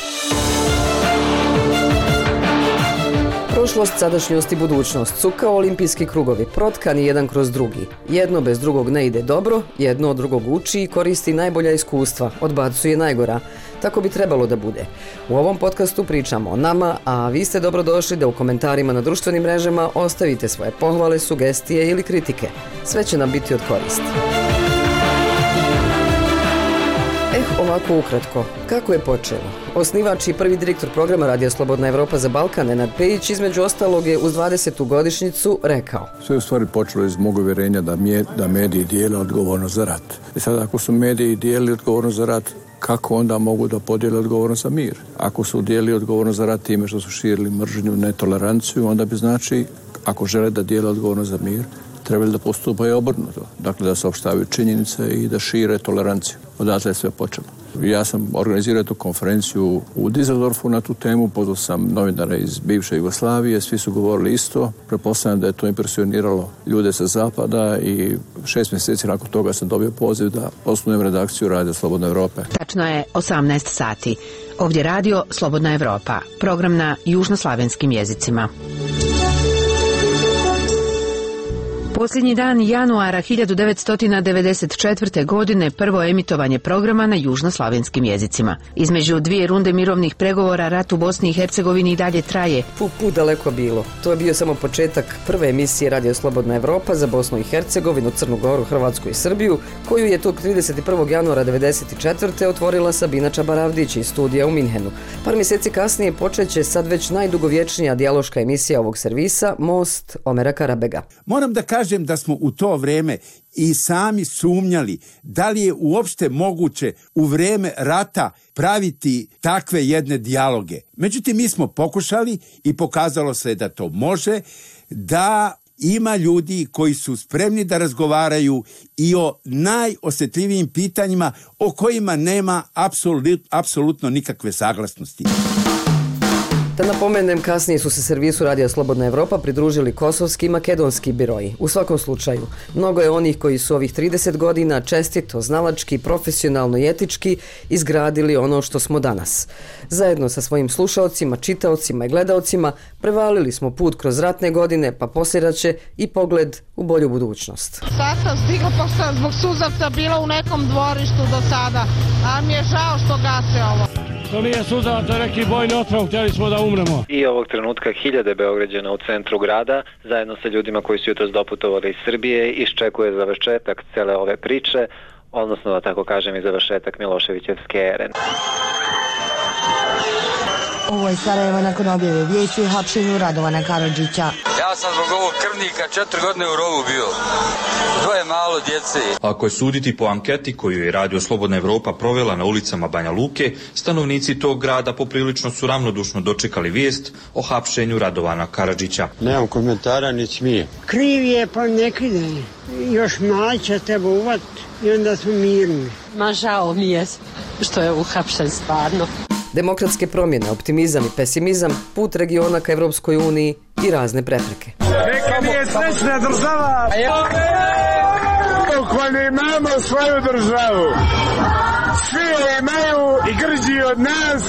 Prošlost, sadašnjost i budućnost su kao olimpijski krugovi, protkani jedan kroz drugi. Jedno bez drugog ne ide dobro, jedno od drugog uči i koristi najbolja iskustva, odbacuje najgora. Tako bi trebalo da bude. U ovom podcastu pričamo o nama, a vi ste dobrodošli da u komentarima na društvenim mrežama ostavite svoje pohvale, sugestije ili kritike. Sve će nam biti od koristi. Ovako ukratko. Kako je počelo? Osnivač i prvi direktor programa Radio Slobodna Evropa za Balkan, Nenad Pejić, između ostalog je uz 20. godišnicu rekao. Sve u stvari počelo iz mog uvjerenja da, mje, da mediji dijele odgovornost za rat. I sad ako su mediji dijeli odgovornost za rat, kako onda mogu da podijele odgovornost za mir? Ako su dijeli odgovornost za rat time što su širili mržnju, netoleranciju, onda bi znači, ako žele da dijele odgovornost za mir, trebali da postupaju obrnuto. Dakle, da se opštavaju činjenice i da šire toleranciju. Odatle je sve počelo. Ja sam organizirao tu konferenciju u Dizeldorfu na tu temu, pozvao sam novinara iz bivše Jugoslavije, svi su govorili isto. Prepostavljam da je to impresioniralo ljude sa zapada i šest mjeseci nakon toga sam dobio poziv da osnujem redakciju Radio Slobodne Evrope. Tačno je 18 sati. Ovdje radio Slobodna Evropa, program na južnoslavenskim jezicima. Posljednji dan januara 1994. godine prvo emitovanje programa na južnoslavenskim jezicima. Između dvije runde mirovnih pregovora rat u Bosni i Hercegovini i dalje traje. Put, put daleko bilo. To je bio samo početak prve emisije Radio Slobodna Evropa za Bosnu i Hercegovinu, Crnu Goru, Hrvatsku i Srbiju, koju je tog 31. januara 1994. otvorila Sabina Čabaravdić iz studija u Minhenu. Par mjeseci kasnije počeće sad već najdugovječnija dijaloška emisija ovog servisa, Most Omera Karabega. Moram da kažem kažem da smo u to vreme i sami sumnjali da li je uopšte moguće u vreme rata praviti takve jedne dijaloge. Međutim, mi smo pokušali i pokazalo se da to može, da ima ljudi koji su spremni da razgovaraju i o najosjetljivijim pitanjima o kojima nema apsolut, apsolutno nikakve saglasnosti. Da napomenem, kasnije su se servisu Radija Slobodna Evropa pridružili kosovski i makedonski biroji. U svakom slučaju, mnogo je onih koji su ovih 30 godina čestito, znalački, profesionalno i etički izgradili ono što smo danas. Zajedno sa svojim slušalcima, čitaocima i gledaocima prevalili smo put kroz ratne godine, pa posljedaće i pogled u bolju budućnost. Sad sam stigla, pa sam zbog suzavca bila u nekom dvorištu do sada, a mi je žao što gase ovo. Što nije suza, to je neki bojni otrov, htjeli smo da umremo. I ovog trenutka hiljade Beograđana u centru grada, zajedno sa ljudima koji su jutro doputovali iz Srbije, iščekuje završetak cele ove priče, odnosno da tako kažem i završetak Miloševićevske ere. Ovo je Sarajevo nakon objave vijesti o hapšenju Radovana Karadžića. Ja sam zbog ovog krvnika četiri godine u rovu bio. Dvoje malo djece. Ako je suditi po anketi koju je Radio Slobodna Evropa provela na ulicama Banja Luke, stanovnici tog grada poprilično su ravnodušno dočekali vijest o hapšenju Radovana Karadžića. Nemam komentara, ni smije. Kriv je, pa ne kride. Još mlaća treba uvat i onda smo mirni. Ma žao mi je što je uhapšen stvarno demokratske promjene, optimizam i pesimizam, put regiona ka Evropskoj uniji i razne prepreke. Neka mi je srećna država! Dok ne imamo svoju državu, Svi je imaju i grđi od nas,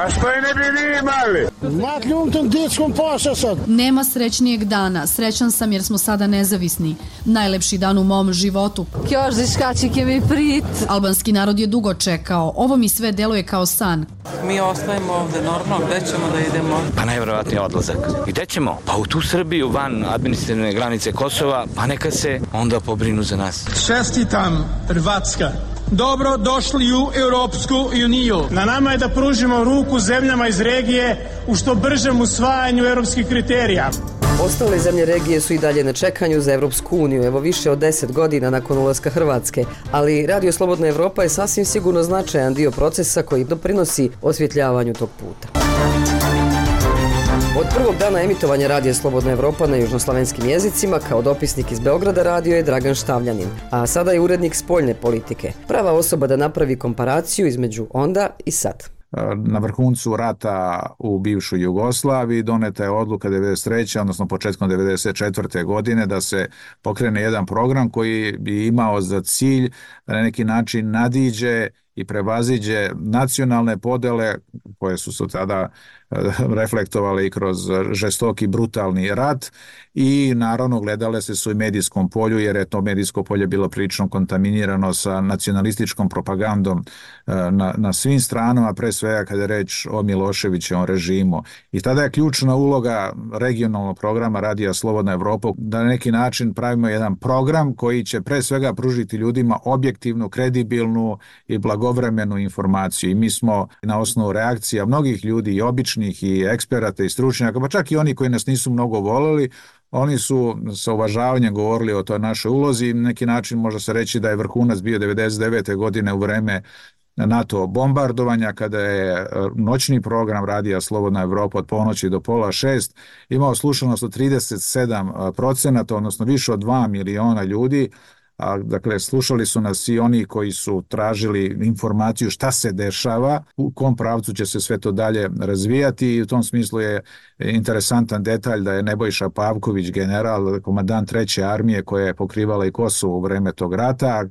a što je ne bi vi imali? Makljum tom djeckom paša sad. Nema srećnijeg dana. Srećan sam jer smo sada nezavisni. Najlepši dan u mom životu. Kjoždiškačik mi prit. Albanski narod je dugo čekao. Ovo mi sve deluje kao san. Mi ostajemo ovde normalno. Gde ćemo da idemo? Pa najvjerovatniji odlazak. Gde ćemo? Pa u tu Srbiju van administrativne granice Kosova, pa neka se onda pobrinu za nas. Čestitam Hrvatska. Dobro došli u Europsku uniju. Na nama je da pružimo ruku zemljama iz regije u što bržem usvajanju europskih kriterija. Ostale zemlje regije su i dalje na čekanju za Evropsku uniju, evo više od 10 godina nakon ulaska Hrvatske, ali Radio Slobodna Evropa je sasvim sigurno značajan dio procesa koji doprinosi osvjetljavanju tog puta. Od prvog dana emitovanja Radija Slobodna Evropa na južnoslavenskim jezicima kao dopisnik iz Beograda radio je Dragan Štavljanin, a sada je urednik spoljne politike. Prava osoba da napravi komparaciju između onda i sad. E, na vrhuncu rata u bivšoj Jugoslaviji doneta je odluka 93. odnosno početkom 94. godine da se pokrene jedan program koji bi imao za cilj da na neki način nadiđe i prevaziđe nacionalne podele koje su se tada reflektovale i kroz žestoki brutalni rat i naravno gledale se su i medijskom polju jer je to medijsko polje bilo prilično kontaminirano sa nacionalističkom propagandom e, na, na svim stranama, pre svega kada je reč o Miloševićevom režimu. I tada je ključna uloga regionalnog programa Radija Slobodna Evropa da na neki način pravimo jedan program koji će pre svega pružiti ljudima objektivnu, kredibilnu i blagovremenu informaciju. I mi smo na osnovu reakcija mnogih ljudi i običnih i eksperata i stručnjaka, pa čak i oni koji nas nisu mnogo volili, Oni su sa uvažavanjem govorili o toj našoj ulozi i neki način može se reći da je vrhunac bio 99. godine u vreme NATO bombardovanja kada je e, noćni program radija Slobodna Evropa od ponoći do pola šest imao slušanost od 37 e, procenata, odnosno više od 2 miliona ljudi, a, dakle, slušali su nas i oni koji su tražili informaciju šta se dešava, u kom pravcu će se sve to dalje razvijati i u tom smislu je interesantan detalj da je Nebojša Pavković, general, komandant treće armije koja je pokrivala i Kosovo u vreme tog rata,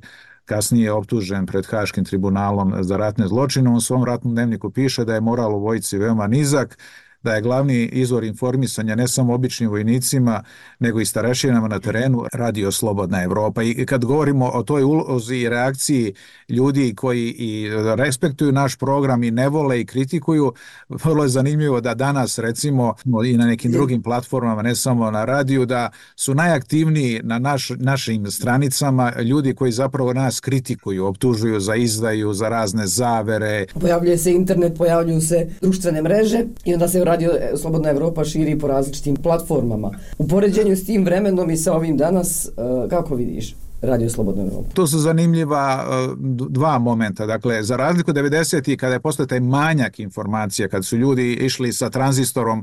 kasnije je optužen pred Haškim tribunalom za ratne zločine. U svom ratnom dnevniku piše da je moral u vojci veoma nizak, da je glavni izvor informisanja ne samo običnim vojnicima, nego i starešinama na terenu radio Slobodna Evropa. I kad govorimo o toj ulozi i reakciji ljudi koji i respektuju naš program i ne vole i kritikuju, vrlo je zanimljivo da danas recimo i na nekim drugim platformama, ne samo na radiju, da su najaktivniji na naš, našim stranicama ljudi koji zapravo nas kritikuju, optužuju za izdaju, za razne zavere. Pojavljuje se internet, pojavljuju se društvene mreže i onda se u radio Slobodna Evropa širi po različitim platformama. U poređenju s tim vremenom i sa ovim danas, e, kako vidiš? Radio Slobodna Evropa. To su zanimljiva e, dva momenta. Dakle, za razliku 90. kada je postao taj manjak informacija, kad su ljudi išli sa tranzistorom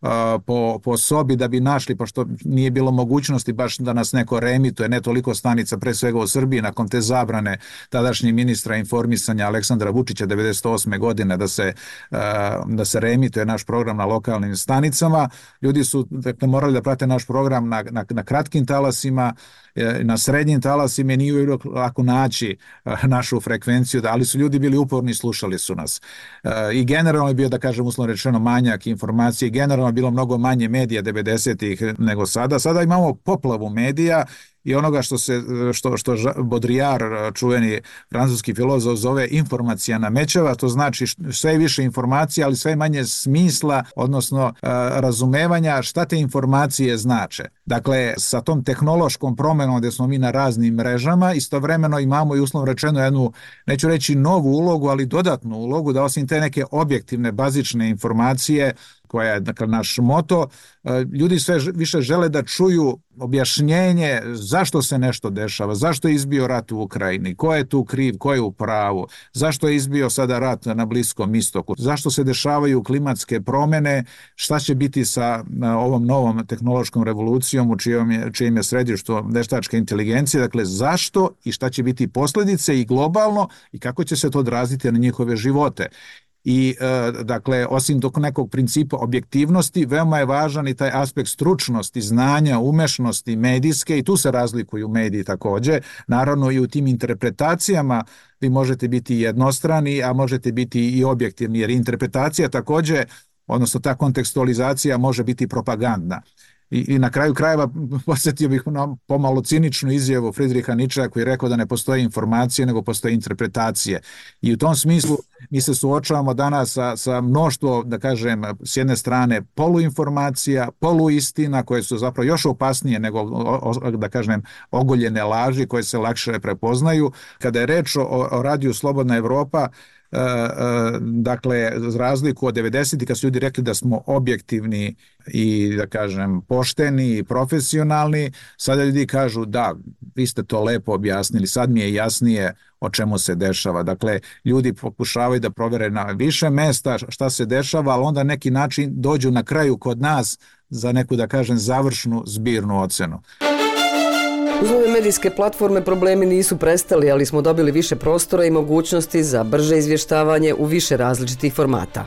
uh, po, po sobi da bi našli, pošto nije bilo mogućnosti baš da nas neko remituje, ne toliko stanica, pre svega u Srbiji, nakon te zabrane tadašnji ministra informisanja Aleksandra Vučića 98. godine da se, uh, da se remituje naš program na lokalnim stanicama, ljudi su dakle, morali da prate naš program na, na, na kratkim talasima, E, na srednjim talasima nije uvijek lako naći e, našu frekvenciju, da, ali su ljudi bili uporni i slušali su nas. E, I generalno je bio, da kažem, uslovno rečeno, manjak informacije. Generalno je bilo mnogo manje medija 90-ih nego sada. Sada imamo poplavu medija i onoga što se što što Baudrillard eh, čuveni francuski filozof zove informacija namećava to znači sve više informacija ali sve manje smisla odnosno eh, razumevanja šta te informacije znače. Dakle sa tom tehnološkom promenom gdje smo mi na raznim mrežama istovremeno imamo i uslovno rečeno jednu neću reći novu ulogu ali dodatnu ulogu da osim te neke objektivne bazične informacije koja je dakle, naš moto, e, ljudi sve više žele da čuju objašnjenje zašto se nešto dešava, zašto je izbio rat u Ukrajini, ko je tu kriv, ko je u pravu, zašto je izbio sada rat na Bliskom istoku, zašto se dešavaju klimatske promene, šta će biti sa e, ovom novom tehnološkom revolucijom u čijom je, čijem je središto veštačke inteligencije, dakle zašto i šta će biti posljedice i globalno i kako će se to odraziti na njihove živote i e, dakle osim dok nekog principa objektivnosti veoma je važan i taj aspekt stručnosti, znanja, umešnosti medijske i tu se razlikuju mediji takođe, naravno i u tim interpretacijama vi možete biti jednostrani, a možete biti i objektivni, jer interpretacija takođe, odnosno ta kontekstualizacija može biti propagandna. I, I na kraju krajeva posjetio bih na pomalo ciničnu izjavu Friedricha Nietzschea koji je rekao da ne postoje informacije nego postoje interpretacije. I u tom smislu mi se suočavamo danas sa, sa mnoštvo, da kažem, s jedne strane poluinformacija, poluistina koje su zapravo još opasnije nego, da kažem, ogoljene laži koje se lakše prepoznaju. Kada je reč o, o radiju Slobodna Evropa, E, e, dakle, razliku od 90. kad su ljudi rekli da smo objektivni i, da kažem, pošteni i profesionalni, sada ljudi kažu da, vi ste to lepo objasnili, sad mi je jasnije o čemu se dešava. Dakle, ljudi pokušavaju da provere na više mesta šta se dešava, ali onda neki način dođu na kraju kod nas za neku, da kažem, završnu zbirnu ocenu. Uz ove medijske platforme problemi nisu prestali, ali smo dobili više prostora i mogućnosti za brže izvještavanje u više različitih formata.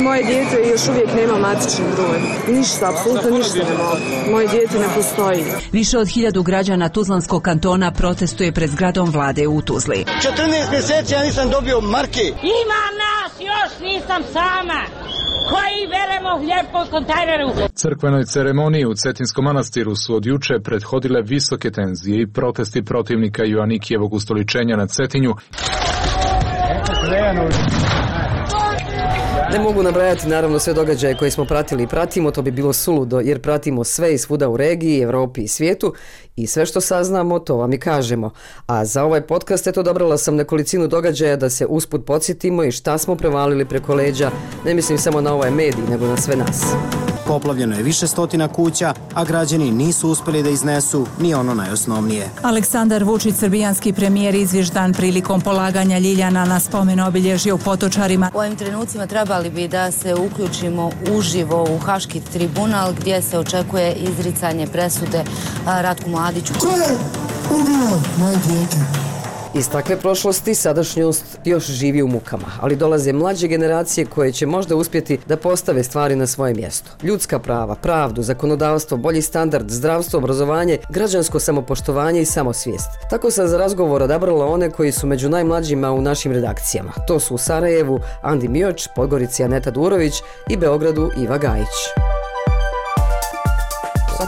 Moje dijete još uvijek nema matični broj. Ništa, apsolutno ništa nema. Moje dijete ne postoji. Više od hiljadu građana Tuzlanskog kantona protestuje pred zgradom vlade u Tuzli. 14 mjeseci ja nisam dobio marke. Ima nas, još nisam sama koji veremo hljeb po kontajneru. Crkvenoj ceremoniji u Cetinskom manastiru su od juče prethodile visoke tenzije i protesti protivnika Joanikijevog ustoličenja na Cetinju. Ne mogu nabrajati naravno sve događaje koje smo pratili i pratimo, to bi bilo suludo jer pratimo sve i svuda u regiji, Evropi i svijetu i sve što saznamo to vam i kažemo. A za ovaj podcast eto dobrala sam nekolicinu događaja da se usput podsjetimo i šta smo prevalili preko leđa, ne mislim samo na ovaj medij nego na sve nas. Poplavljeno je više stotina kuća, a građani nisu uspeli da iznesu ni ono najosnovnije. Aleksandar Vučić, srbijanski premijer, izvježdan prilikom polaganja Ljiljana na spomen obilježje u Potočarima. U ovim trenucima trebali bi da se uključimo uživo u Haški tribunal gdje se očekuje izricanje presude Ratku Mladiću. Ko je ubio moje djete? Iz takve prošlosti sadašnjost još živi u mukama, ali dolaze mlađe generacije koje će možda uspjeti da postave stvari na svoje mjesto. Ljudska prava, pravdu, zakonodavstvo, bolji standard, zdravstvo, obrazovanje, građansko samopoštovanje i samosvijest. Tako sam za razgovor odabrala one koji su među najmlađima u našim redakcijama. To su u Sarajevu Andi Mioč, Podgorici Aneta Durović i Beogradu Iva Gajić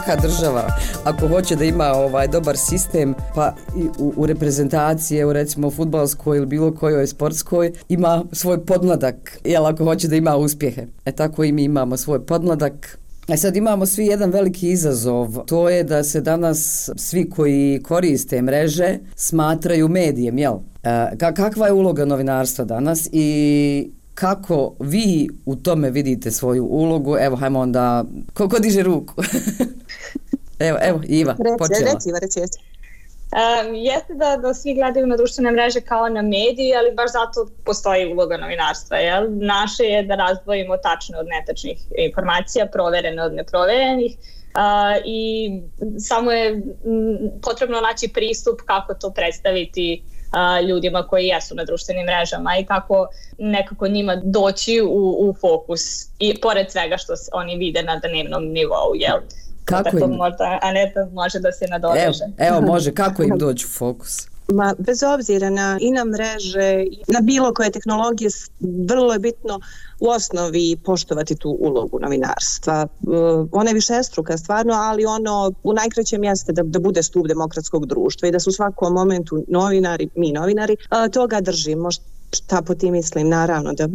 svaka država ako hoće da ima ovaj dobar sistem pa i u, u reprezentacije u recimo futbalskoj ili bilo kojoj sportskoj ima svoj podmladak jel ako hoće da ima uspjehe e tako i mi imamo svoj podmladak E sad imamo svi jedan veliki izazov, to je da se danas svi koji koriste mreže smatraju medijem, jel? E, kakva je uloga novinarstva danas i kako vi u tome vidite svoju ulogu? Evo, hajmo onda, ko, ko diže ruku? evo, evo, Iva, reći, počela. Reći, Iva, reći, reći. Um, jeste da, da svi gledaju na društvene mreže kao na mediji, ali baš zato postoji uloga novinarstva. Jel? Naše je da razdvojimo tačne od netačnih informacija, proverene od neproverenih uh, i samo je m, potrebno naći pristup kako to predstaviti uh, ljudima koji jesu na društvenim mrežama i kako nekako njima doći u, u fokus i pored svega što oni vide na dnevnom nivou, jel? Kako Tako im? možda Aneta može da se nadoveže. Evo, evo može, kako im doći u fokus? Ma, bez obzira na i na mreže, na bilo koje tehnologije, vrlo je bitno u osnovi poštovati tu ulogu novinarstva. Uh, ona je više struka stvarno, ali ono u najkraćem jeste da, da bude stup demokratskog društva i da su u svakom momentu novinari, mi novinari, uh, toga držimo šta po tim mislim, naravno, da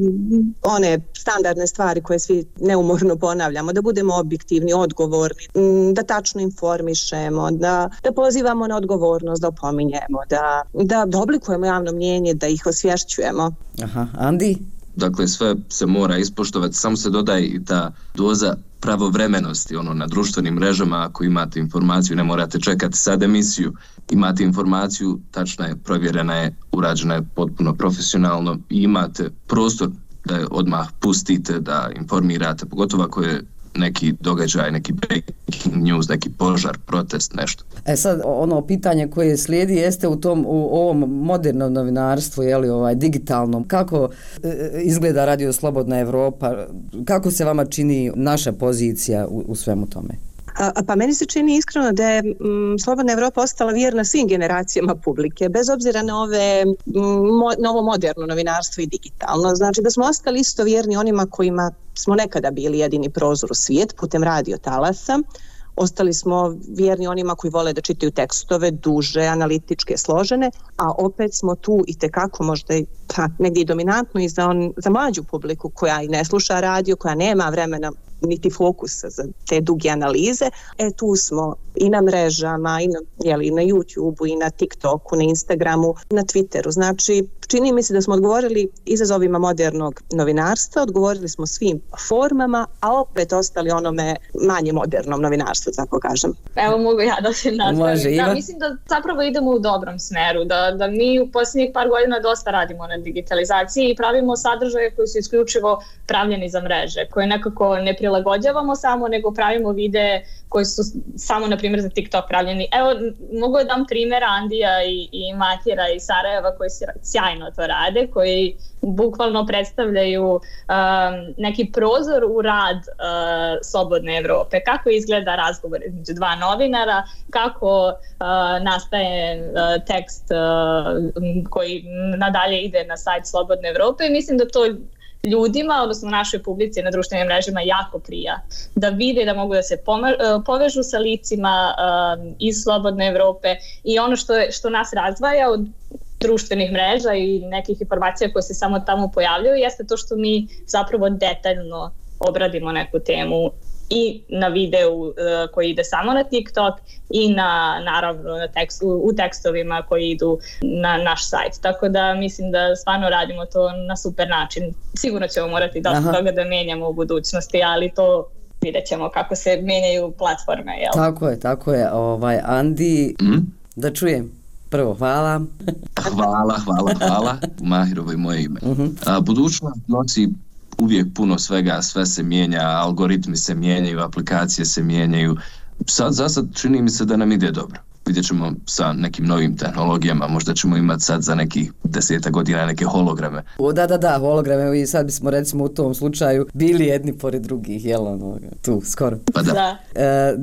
one standardne stvari koje svi neumorno ponavljamo, da budemo objektivni, odgovorni, da tačno informišemo, da, da pozivamo na odgovornost, da opominjemo, da, da, da oblikujemo javno mnjenje, da ih osvješćujemo. Aha, Andi? Dakle, sve se mora ispoštovati, samo se dodaje i ta doza pravovremenosti ono na društvenim mrežama ako imate informaciju ne morate čekati sad emisiju imate informaciju tačna je provjerena je urađena je potpuno profesionalno i imate prostor da je odmah pustite da informirate pogotovo ako je neki događaj, neki breaking news, neki požar, protest, nešto. E sad, ono pitanje koje slijedi jeste u tom, u ovom modernom novinarstvu, je li ovaj, digitalnom, kako e, e izgleda Radio Slobodna Evropa, kako se vama čini naša pozicija u, u svemu tome? A, pa meni se čini iskreno da je m, Slobodna Evropa ostala vjerna svim generacijama publike, bez obzira na ove mm, m, novo moderno novinarstvo i digitalno. Znači da smo ostali isto vjerni onima kojima smo nekada bili jedini prozor u svijet putem radio talasa, ostali smo vjerni onima koji vole da čitaju tekstove duže, analitičke, složene, a opet smo tu i tekako možda pa, negdje i dominantno i za, on, za mlađu publiku koja i ne sluša radio, koja nema vremena niti fokusa za te duge analize. E tu smo i na mrežama, i na, jeli, na YouTube-u, i na TikToku, na Instagramu, na Twitteru. Znači, čini mi se da smo odgovorili izazovima modernog novinarstva, odgovorili smo svim formama, a opet ostali onome manje modernom novinarstvu, tako kažem. Evo mogu ja da se nastavim. Da, mislim da zapravo idemo u dobrom smeru, da, da mi u posljednjih par godina dosta radimo na digitalizaciji i pravimo sadržaje koji su isključivo pravljeni za mreže, koje nekako ne prilagođavamo samo, nego pravimo videe koji su samo, na primjer, za TikTok pravljeni. Evo, mogu da dam primjer Andija i, i Matjera iz Sarajeva koji sjajno to rade, koji bukvalno predstavljaju um, neki prozor u rad uh, Slobodne Evrope. Kako izgleda razgovor između dva novinara, kako uh, nastaje uh, tekst uh, koji nadalje ide na sajt Slobodne Evrope. Mislim da to ljudima, odnosno našoj publici na društvenim mrežima jako prija. Da vide da mogu da se e, povežu sa licima um, iz Slobodne Evrope i ono što, je, što nas razdvaja od društvenih mreža i nekih informacija koje se samo tamo pojavljaju jeste to što mi zapravo detaljno obradimo neku temu i na videu uh, koji ide samo na TikTok i na naravno na tekst, u, u tekstovima koji idu na naš sajt. Tako da mislim da stvarno radimo to na super način. Sigurno ćemo morati dosta Aha. toga da menjamo u budućnosti, ali to vidjet ćemo kako se menjaju platforme. Jel? Tako je, tako je. Ovaj, Andi, mm? da čujem. Prvo, hvala. hvala, hvala, hvala. Mahirovo je moje ime. Uh mhm. -huh. A, budućnost nosi uvijek puno svega, sve se mijenja, algoritmi se mijenjaju, aplikacije se mijenjaju. Sad, za sad čini mi se da nam ide dobro vidjet ćemo sa nekim novim tehnologijama, možda ćemo imati sad za nekih deseta godina neke holograme. O, da, da, da, holograme, i sad bismo recimo u tom slučaju bili jedni pored drugih, jel ono, tu, skoro. Pa da. E,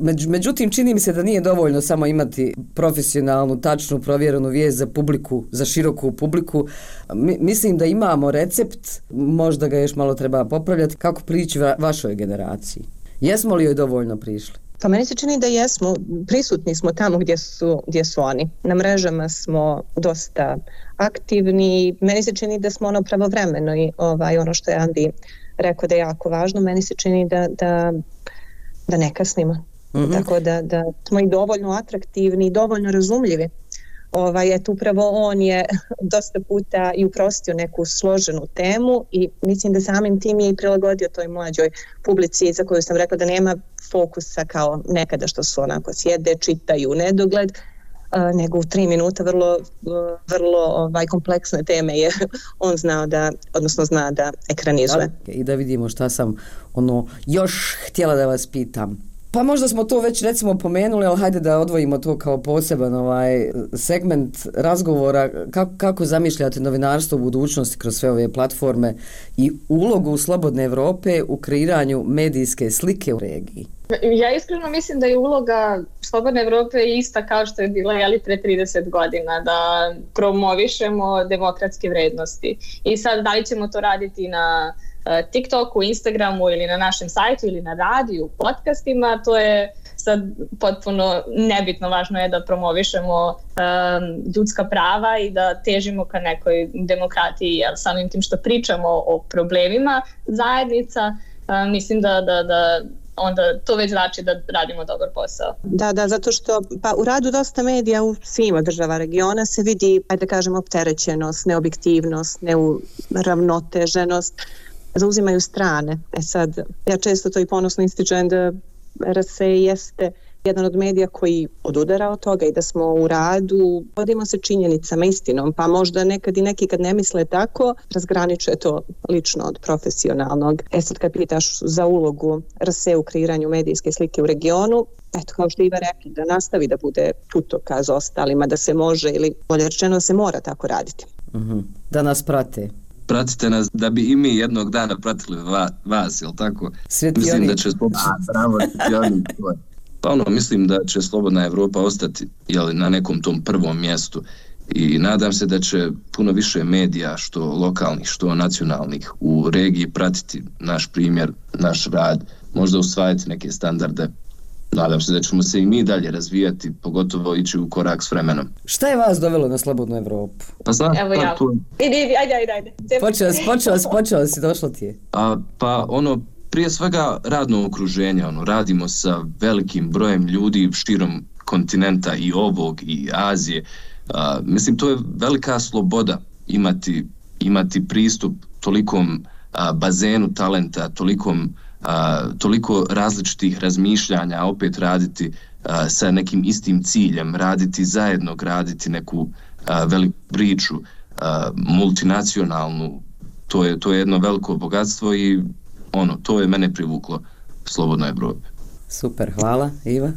među, međutim, čini mi se da nije dovoljno samo imati profesionalnu, tačnu, provjerenu vijest za publiku, za široku publiku. Mi, mislim da imamo recept, možda ga još malo treba popravljati, kako prići va vašoj generaciji. Jesmo li joj dovoljno prišli? Pa meni se čini da jesmo, prisutni smo tamo gdje su, gdje su oni. Na mrežama smo dosta aktivni. Meni se čini da smo ono pravovremeno i ovaj, ono što je Andi rekao da je jako važno. Meni se čini da, da, da ne kasnimo. Mm -hmm. Tako da, da smo i dovoljno atraktivni i dovoljno razumljivi. Ovaj, eto, upravo on je dosta puta i uprostio neku složenu temu i mislim da samim tim je i prilagodio toj mlađoj publici za koju sam rekla da nema fokusa kao nekada što su onako sjede, čitaju nedogled, nego u tri minuta vrlo, e, vrlo ovaj, kompleksne teme je on znao da, odnosno zna da ekranizuje. I da vidimo šta sam ono još htjela da vas pitam. Pa možda smo to već recimo pomenuli, ali hajde da odvojimo to kao poseban ovaj segment razgovora kako, kako zamišljate novinarstvo u budućnosti kroz sve ove platforme i ulogu Slobodne Evrope u kreiranju medijske slike u regiji. Ja iskreno mislim da je uloga Slobodne Evrope ista kao što je bila jeli, pre 30 godina, da promovišemo demokratske vrednosti. I sad da li ćemo to raditi na e, TikToku, Instagramu ili na našem sajtu ili na radiju, podcastima, to je sad potpuno nebitno, važno je da promovišemo um, ljudska prava i da težimo ka nekoj demokratiji, jer samim tim što pričamo o problemima zajednica, um, mislim da, da, da onda to već znači da radimo dobar posao. Da, da, zato što pa u radu dosta medija u svima država regiona se vidi, ajde da kažemo, opterećenost, neobjektivnost, neuravnoteženost zauzimaju strane. E sad, ja često to i ponosno ističem da RSE jeste jedan od medija koji odudara od toga i da smo u radu, vodimo se činjenicama, istinom, pa možda nekad i neki kad ne misle tako, razgraničuje to lično od profesionalnog. E sad kad pitaš za ulogu RS u kreiranju medijske slike u regionu, eto kao što Iva rekli, da nastavi da bude putoka za ostalima, da se može ili bolje rečeno se mora tako raditi. Mm -hmm. Da nas prate pratite nas da bi i mi jednog dana pratili va, vas, jel tako? Svetioni. Mislim da će slobodna, bravo, svetioni, pa ono, mislim da će slobodna Evropa ostati jel, na nekom tom prvom mjestu i nadam se da će puno više medija, što lokalnih, što nacionalnih, u regiji pratiti naš primjer, naš rad, možda usvajati neke standarde nadam se da ćemo se i mi dalje razvijati, pogotovo ići u korak s vremenom. Šta je vas dovelo na Slobodnu Evropu? Pa znam, Evo ja. Tu... Idi, idi, ajde, ajde, ajde. Počeo si, počeo si, počeo si, došlo ti je. A, pa ono, prije svega radno okruženje, ono, radimo sa velikim brojem ljudi širom kontinenta i ovog i Azije. A, mislim, to je velika sloboda imati, imati pristup tolikom a, bazenu talenta, tolikom a, toliko različitih razmišljanja, opet raditi a, sa nekim istim ciljem, raditi zajedno, graditi neku a, veliku priču, a, multinacionalnu, to je, to je jedno veliko bogatstvo i ono, to je mene privuklo Slobodnoj Evropi. Super, hvala. Iva?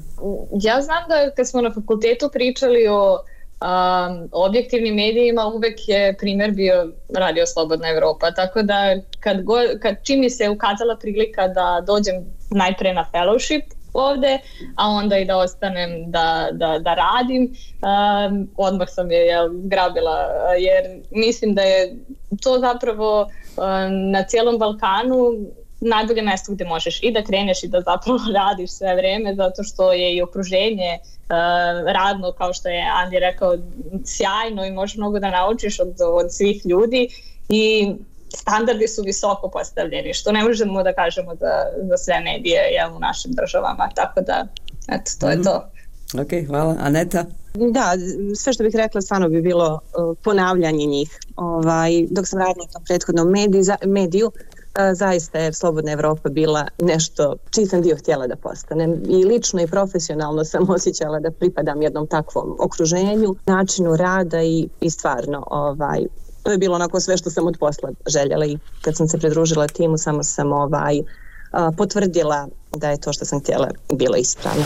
Ja znam da kad smo na fakultetu pričali o um, objektivnim medijima uvek je primjer bio Radio Slobodna Evropa, tako da kad, go, kad čim mi se ukazala prilika da dođem najpre na fellowship ovde, a onda i da ostanem da, da, da radim, um, odmah sam je jel, grabila, jer mislim da je to zapravo um, na cijelom Balkanu najbolje mjesto gdje možeš i da kreneš i da zapravo radiš sve vreme zato što je i okruženje uh, radno kao što je Andi rekao sjajno i možeš mnogo da naučiš od, od svih ljudi i standardi su visoko postavljeni što ne možemo da kažemo za, za sve medije jel, u našim državama tako da eto to je to Ok, hvala. Aneta? Da, sve što bih rekla stvarno bi bilo uh, ponavljanje njih. Ovaj, dok sam radila na prethodnom mediju, mediju zaista je Slobodna Evropa bila nešto čiji sam dio htjela da postanem i lično i profesionalno sam osjećala da pripadam jednom takvom okruženju, načinu rada i, i stvarno ovaj, to je bilo onako sve što sam od posla željela i kad sam se pridružila timu samo sam ovaj, potvrdila da je to što sam htjela bilo ispravno.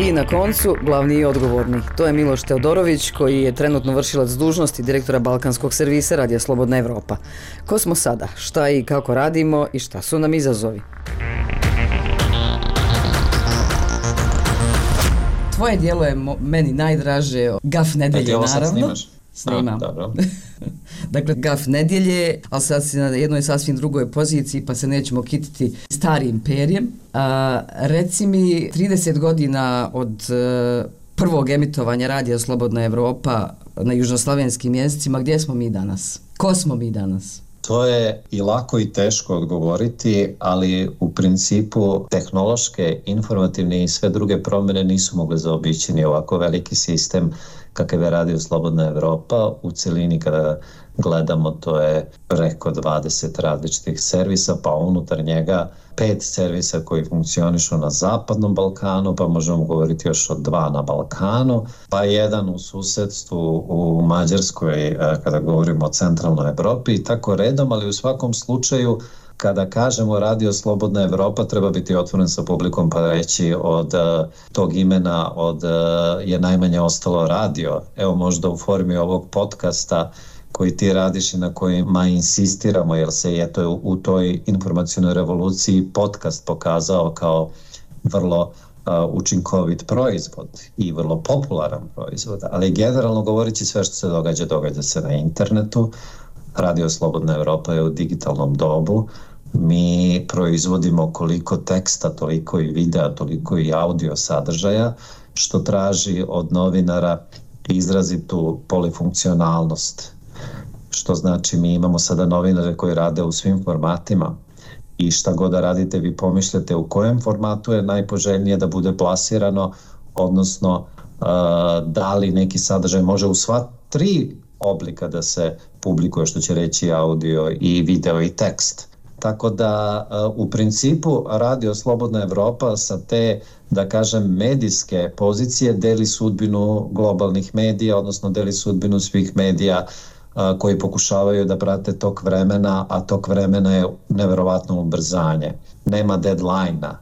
I na koncu, glavni i odgovorni. To je Miloš Teodorović, koji je trenutno vršilac dužnosti direktora Balkanskog servisa Radija Slobodna Evropa. Ko smo sada? Šta i kako radimo i šta su nam izazovi? Tvoje dijelo je meni najdraže, gaf nedelje, naravno. Snimam. Dobro. dakle, gaf nedjelje, ali sad si na jednoj sasvim drugoj poziciji, pa se nećemo kititi starim perjem. A, reci mi, 30 godina od uh, prvog emitovanja radija Slobodna Evropa na južnoslavenskim jezicima, gdje smo mi danas? Ko smo mi danas? To je i lako i teško odgovoriti, ali u principu tehnološke, informativne i sve druge promjene nisu mogle zaobići ni ovako veliki sistem kakav je radio Slobodna Evropa. U celini kada gledamo to je preko 20 različitih servisa, pa unutar njega pet servisa koji funkcionišu na Zapadnom Balkanu, pa možemo govoriti još o dva na Balkanu, pa jedan u susedstvu u Mađarskoj e, kada govorimo o centralnoj Evropi i tako redom, ali u svakom slučaju kada kažemo Radio Slobodna Evropa treba biti otvoren sa publikom pa reći od uh, tog imena od uh, je najmanje ostalo radio. Evo možda u formi ovog podcasta koji ti radiš i na kojima insistiramo jer se je to u toj informacijnoj revoluciji podcast pokazao kao vrlo učinkovit proizvod i vrlo popularan proizvod, ali generalno govoreći sve što se događa, događa se na internetu, Radio Slobodna Evropa je u digitalnom dobu. Mi proizvodimo koliko teksta, toliko i videa, toliko i audio sadržaja, što traži od novinara izrazitu polifunkcionalnost. Što znači mi imamo sada novinare koji rade u svim formatima i šta god da radite vi pomišljate u kojem formatu je najpoželjnije da bude plasirano, odnosno e, da li neki sadržaj može u sva tri oblika da se publikuje što će reći audio i video i tekst. Tako da e, u principu Radio Slobodna Evropa sa te, da kažem, medijske pozicije deli sudbinu globalnih medija, odnosno deli sudbinu svih medija koji pokušavaju da prate tok vremena, a tok vremena je neverovatno ubrzanje. Nema deadline-a,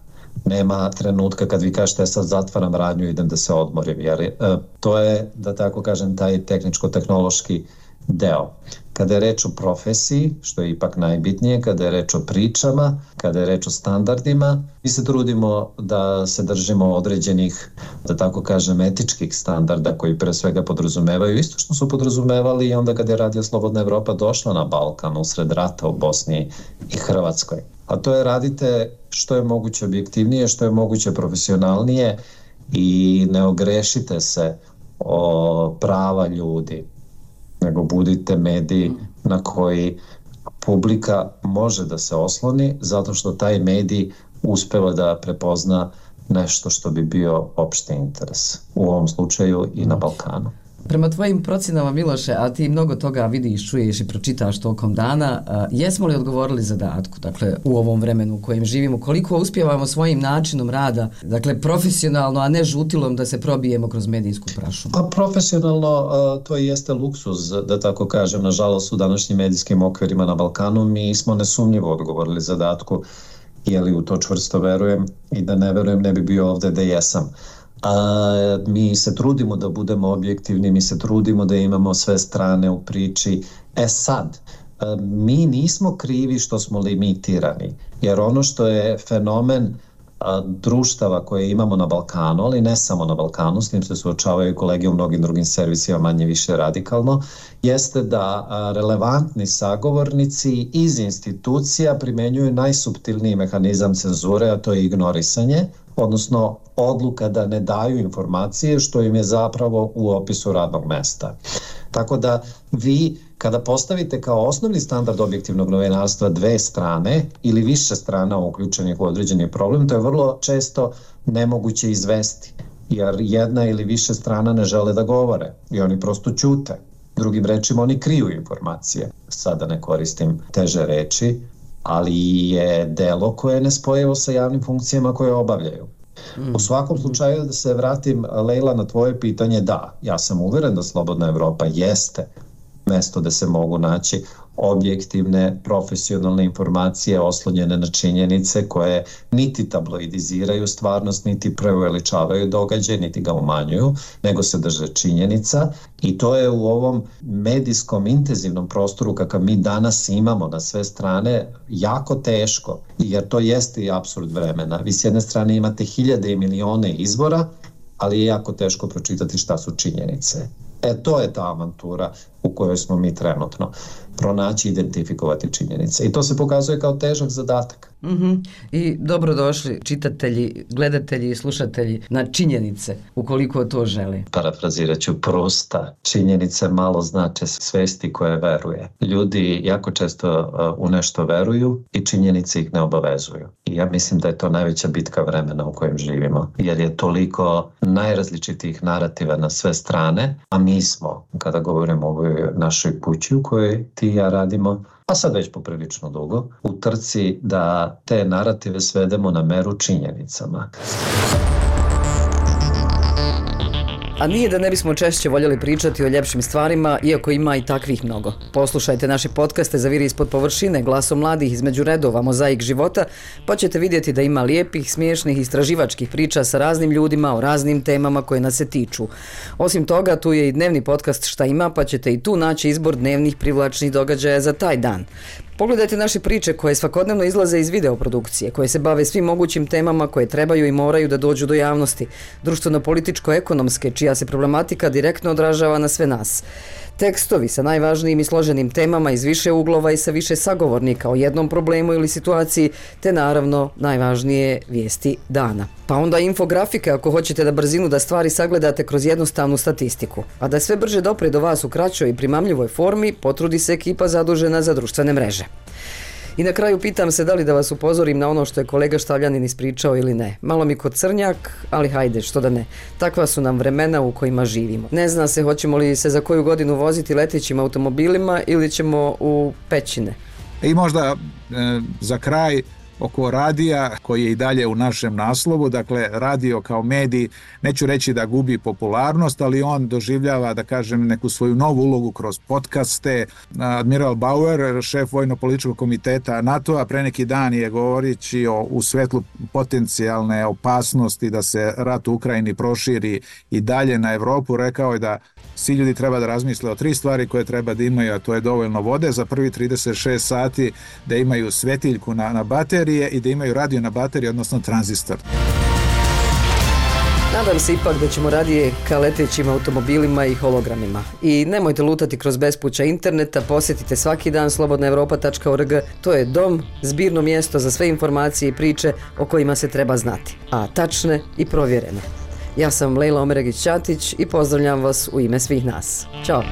nema trenutka kad vi kažete sad zatvaram radnju idem da se odmorim jer e, to je da tako kažem taj tehničko-tehnološki deo. Kada je reč o profesiji, što je ipak najbitnije, kada je reč o pričama, kada je reč o standardima, mi se trudimo da se držimo određenih, da tako kažem, etičkih standarda koji pre svega podrazumevaju isto što su podrazumevali i onda kada je Radio Slobodna Evropa došla na Balkan usred rata u Bosni i Hrvatskoj. A to je radite što je moguće objektivnije, što je moguće profesionalnije i ne ogrešite se o prava ljudi nego budite mediji na koji publika može da se osloni zato što taj medij uspeva da prepozna nešto što bi bio opšti interes u ovom slučaju i na Balkanu. Prema tvojim procenama Miloše, a ti mnogo toga vidiš, čuješ i pročitaš tokom dana, jesmo li odgovorili zadatku, dakle, u ovom vremenu u kojem živimo, koliko uspjevamo svojim načinom rada, dakle, profesionalno, a ne žutilom da se probijemo kroz medijsku prašu? Pa profesionalno, to jeste luksuz, da tako kažem, nažalost, u današnjim medijskim okvirima na Balkanu, mi smo nesumnjivo odgovorili zadatku, jeli u to čvrsto verujem i da ne verujem ne bi bio ovde da jesam a, mi se trudimo da budemo objektivni, mi se trudimo da imamo sve strane u priči. E sad, e, mi nismo krivi što smo limitirani, jer ono što je fenomen e, društava koje imamo na Balkanu, ali ne samo na Balkanu, s njim se suočavaju kolege u mnogim drugim servisima manje više radikalno, jeste da e, relevantni sagovornici iz institucija primenjuju najsubtilniji mehanizam cenzure, a to je ignorisanje, odnosno odluka da ne daju informacije što im je zapravo u opisu radnog mesta. Tako da vi kada postavite kao osnovni standard objektivnog novinarstva dve strane ili više strana uključenih u određeni problem, to je vrlo često nemoguće izvesti jer jedna ili više strana ne žele da govore i oni prosto ćute. Drugim rečima, oni kriju informacije. Sada ne koristim teže reči, ali je delo koje je nespojivo sa javnim funkcijama koje obavljaju. U svakom slučaju da se vratim Leila na tvoje pitanje, da, ja sam uveren da Slobodna Evropa jeste mesto da se mogu naći objektivne, profesionalne informacije oslonjene na činjenice koje niti tabloidiziraju stvarnost, niti preuveličavaju događaj, niti ga umanjuju, nego se drže činjenica i to je u ovom medijskom intenzivnom prostoru kakav mi danas imamo na sve strane jako teško, jer to jeste i absurd vremena. Vi s jedne strane imate hiljade i milione izvora, ali je jako teško pročitati šta su činjenice. E, to je ta avantura u kojoj smo mi trenutno pronaći i identifikovati činjenice. I to se pokazuje kao težak zadatak. Mm -hmm. I dobrodošli čitatelji, gledatelji i slušatelji na činjenice, ukoliko to želi. Parafrazirat ću prosta. Činjenice malo znače svesti koje veruje. Ljudi jako često uh, u nešto veruju i činjenice ih ne obavezuju. I ja mislim da je to najveća bitka vremena u kojem živimo. Jer je toliko najrazličitih narativa na sve strane, a mi smo, kada govorimo o ovoj našoj kući u kojoj ti i ja radimo, a sad već poprilično dugo, u trci da te narative svedemo na meru činjenicama. A nije da ne bismo češće voljeli pričati o ljepšim stvarima, iako ima i takvih mnogo. Poslušajte naše podcaste za viri ispod površine, glasom mladih između redova, mozaik života, pa ćete vidjeti da ima lijepih, smiješnih, istraživačkih priča sa raznim ljudima o raznim temama koje nas se tiču. Osim toga, tu je i dnevni podcast Šta ima, pa ćete i tu naći izbor dnevnih privlačnih događaja za taj dan. Pogledajte naše priče koje svakodnevno izlaze iz videoprodukcije, koje se bave svim mogućim temama koje trebaju i moraju da dođu do javnosti, društveno-političko-ekonomske, čija se problematika direktno odražava na sve nas. Tekstovi sa najvažnijim i složenim temama iz više uglova i sa više sagovornika o jednom problemu ili situaciji, te naravno najvažnije vijesti dana. Pa onda infografike ako hoćete da brzinu da stvari sagledate kroz jednostavnu statistiku. A da sve brže dopre do vas u kraćoj i primamljivoj formi, potrudi se ekipa zadužena za društvene mreže. I na kraju pitam se da li da vas upozorim na ono što je kolega Štavljanin ispričao ili ne. Malo mi kod crnjak, ali hajde, što da ne. Takva su nam vremena u kojima živimo. Ne zna se hoćemo li se za koju godinu voziti letećim automobilima ili ćemo u pećine. I možda e, za kraj oko radija koji je i dalje u našem naslovu, dakle radio kao medij, neću reći da gubi popularnost, ali on doživljava, da kažem, neku svoju novu ulogu kroz podcaste. Admiral Bauer, šef vojno-političkog komiteta NATO-a, pre neki dan je govorići o, u svetlu potencijalne opasnosti da se rat u Ukrajini proširi i dalje na Evropu, rekao je da svi ljudi treba da razmisle o tri stvari koje treba da imaju, a to je dovoljno vode za prvi 36 sati, da imaju svetiljku na, na baterije i da imaju radio na baterije, odnosno tranzistor. Nadam se ipak da ćemo radije ka letećim automobilima i hologramima. I nemojte lutati kroz bespuća interneta, posjetite svaki dan slobodnaevropa.org. To je dom, zbirno mjesto za sve informacije i priče o kojima se treba znati, a tačne i provjerene. Ja sam Lejla Omeragić-Ćatić i pozdravljam vas u ime svih nas. Ćao!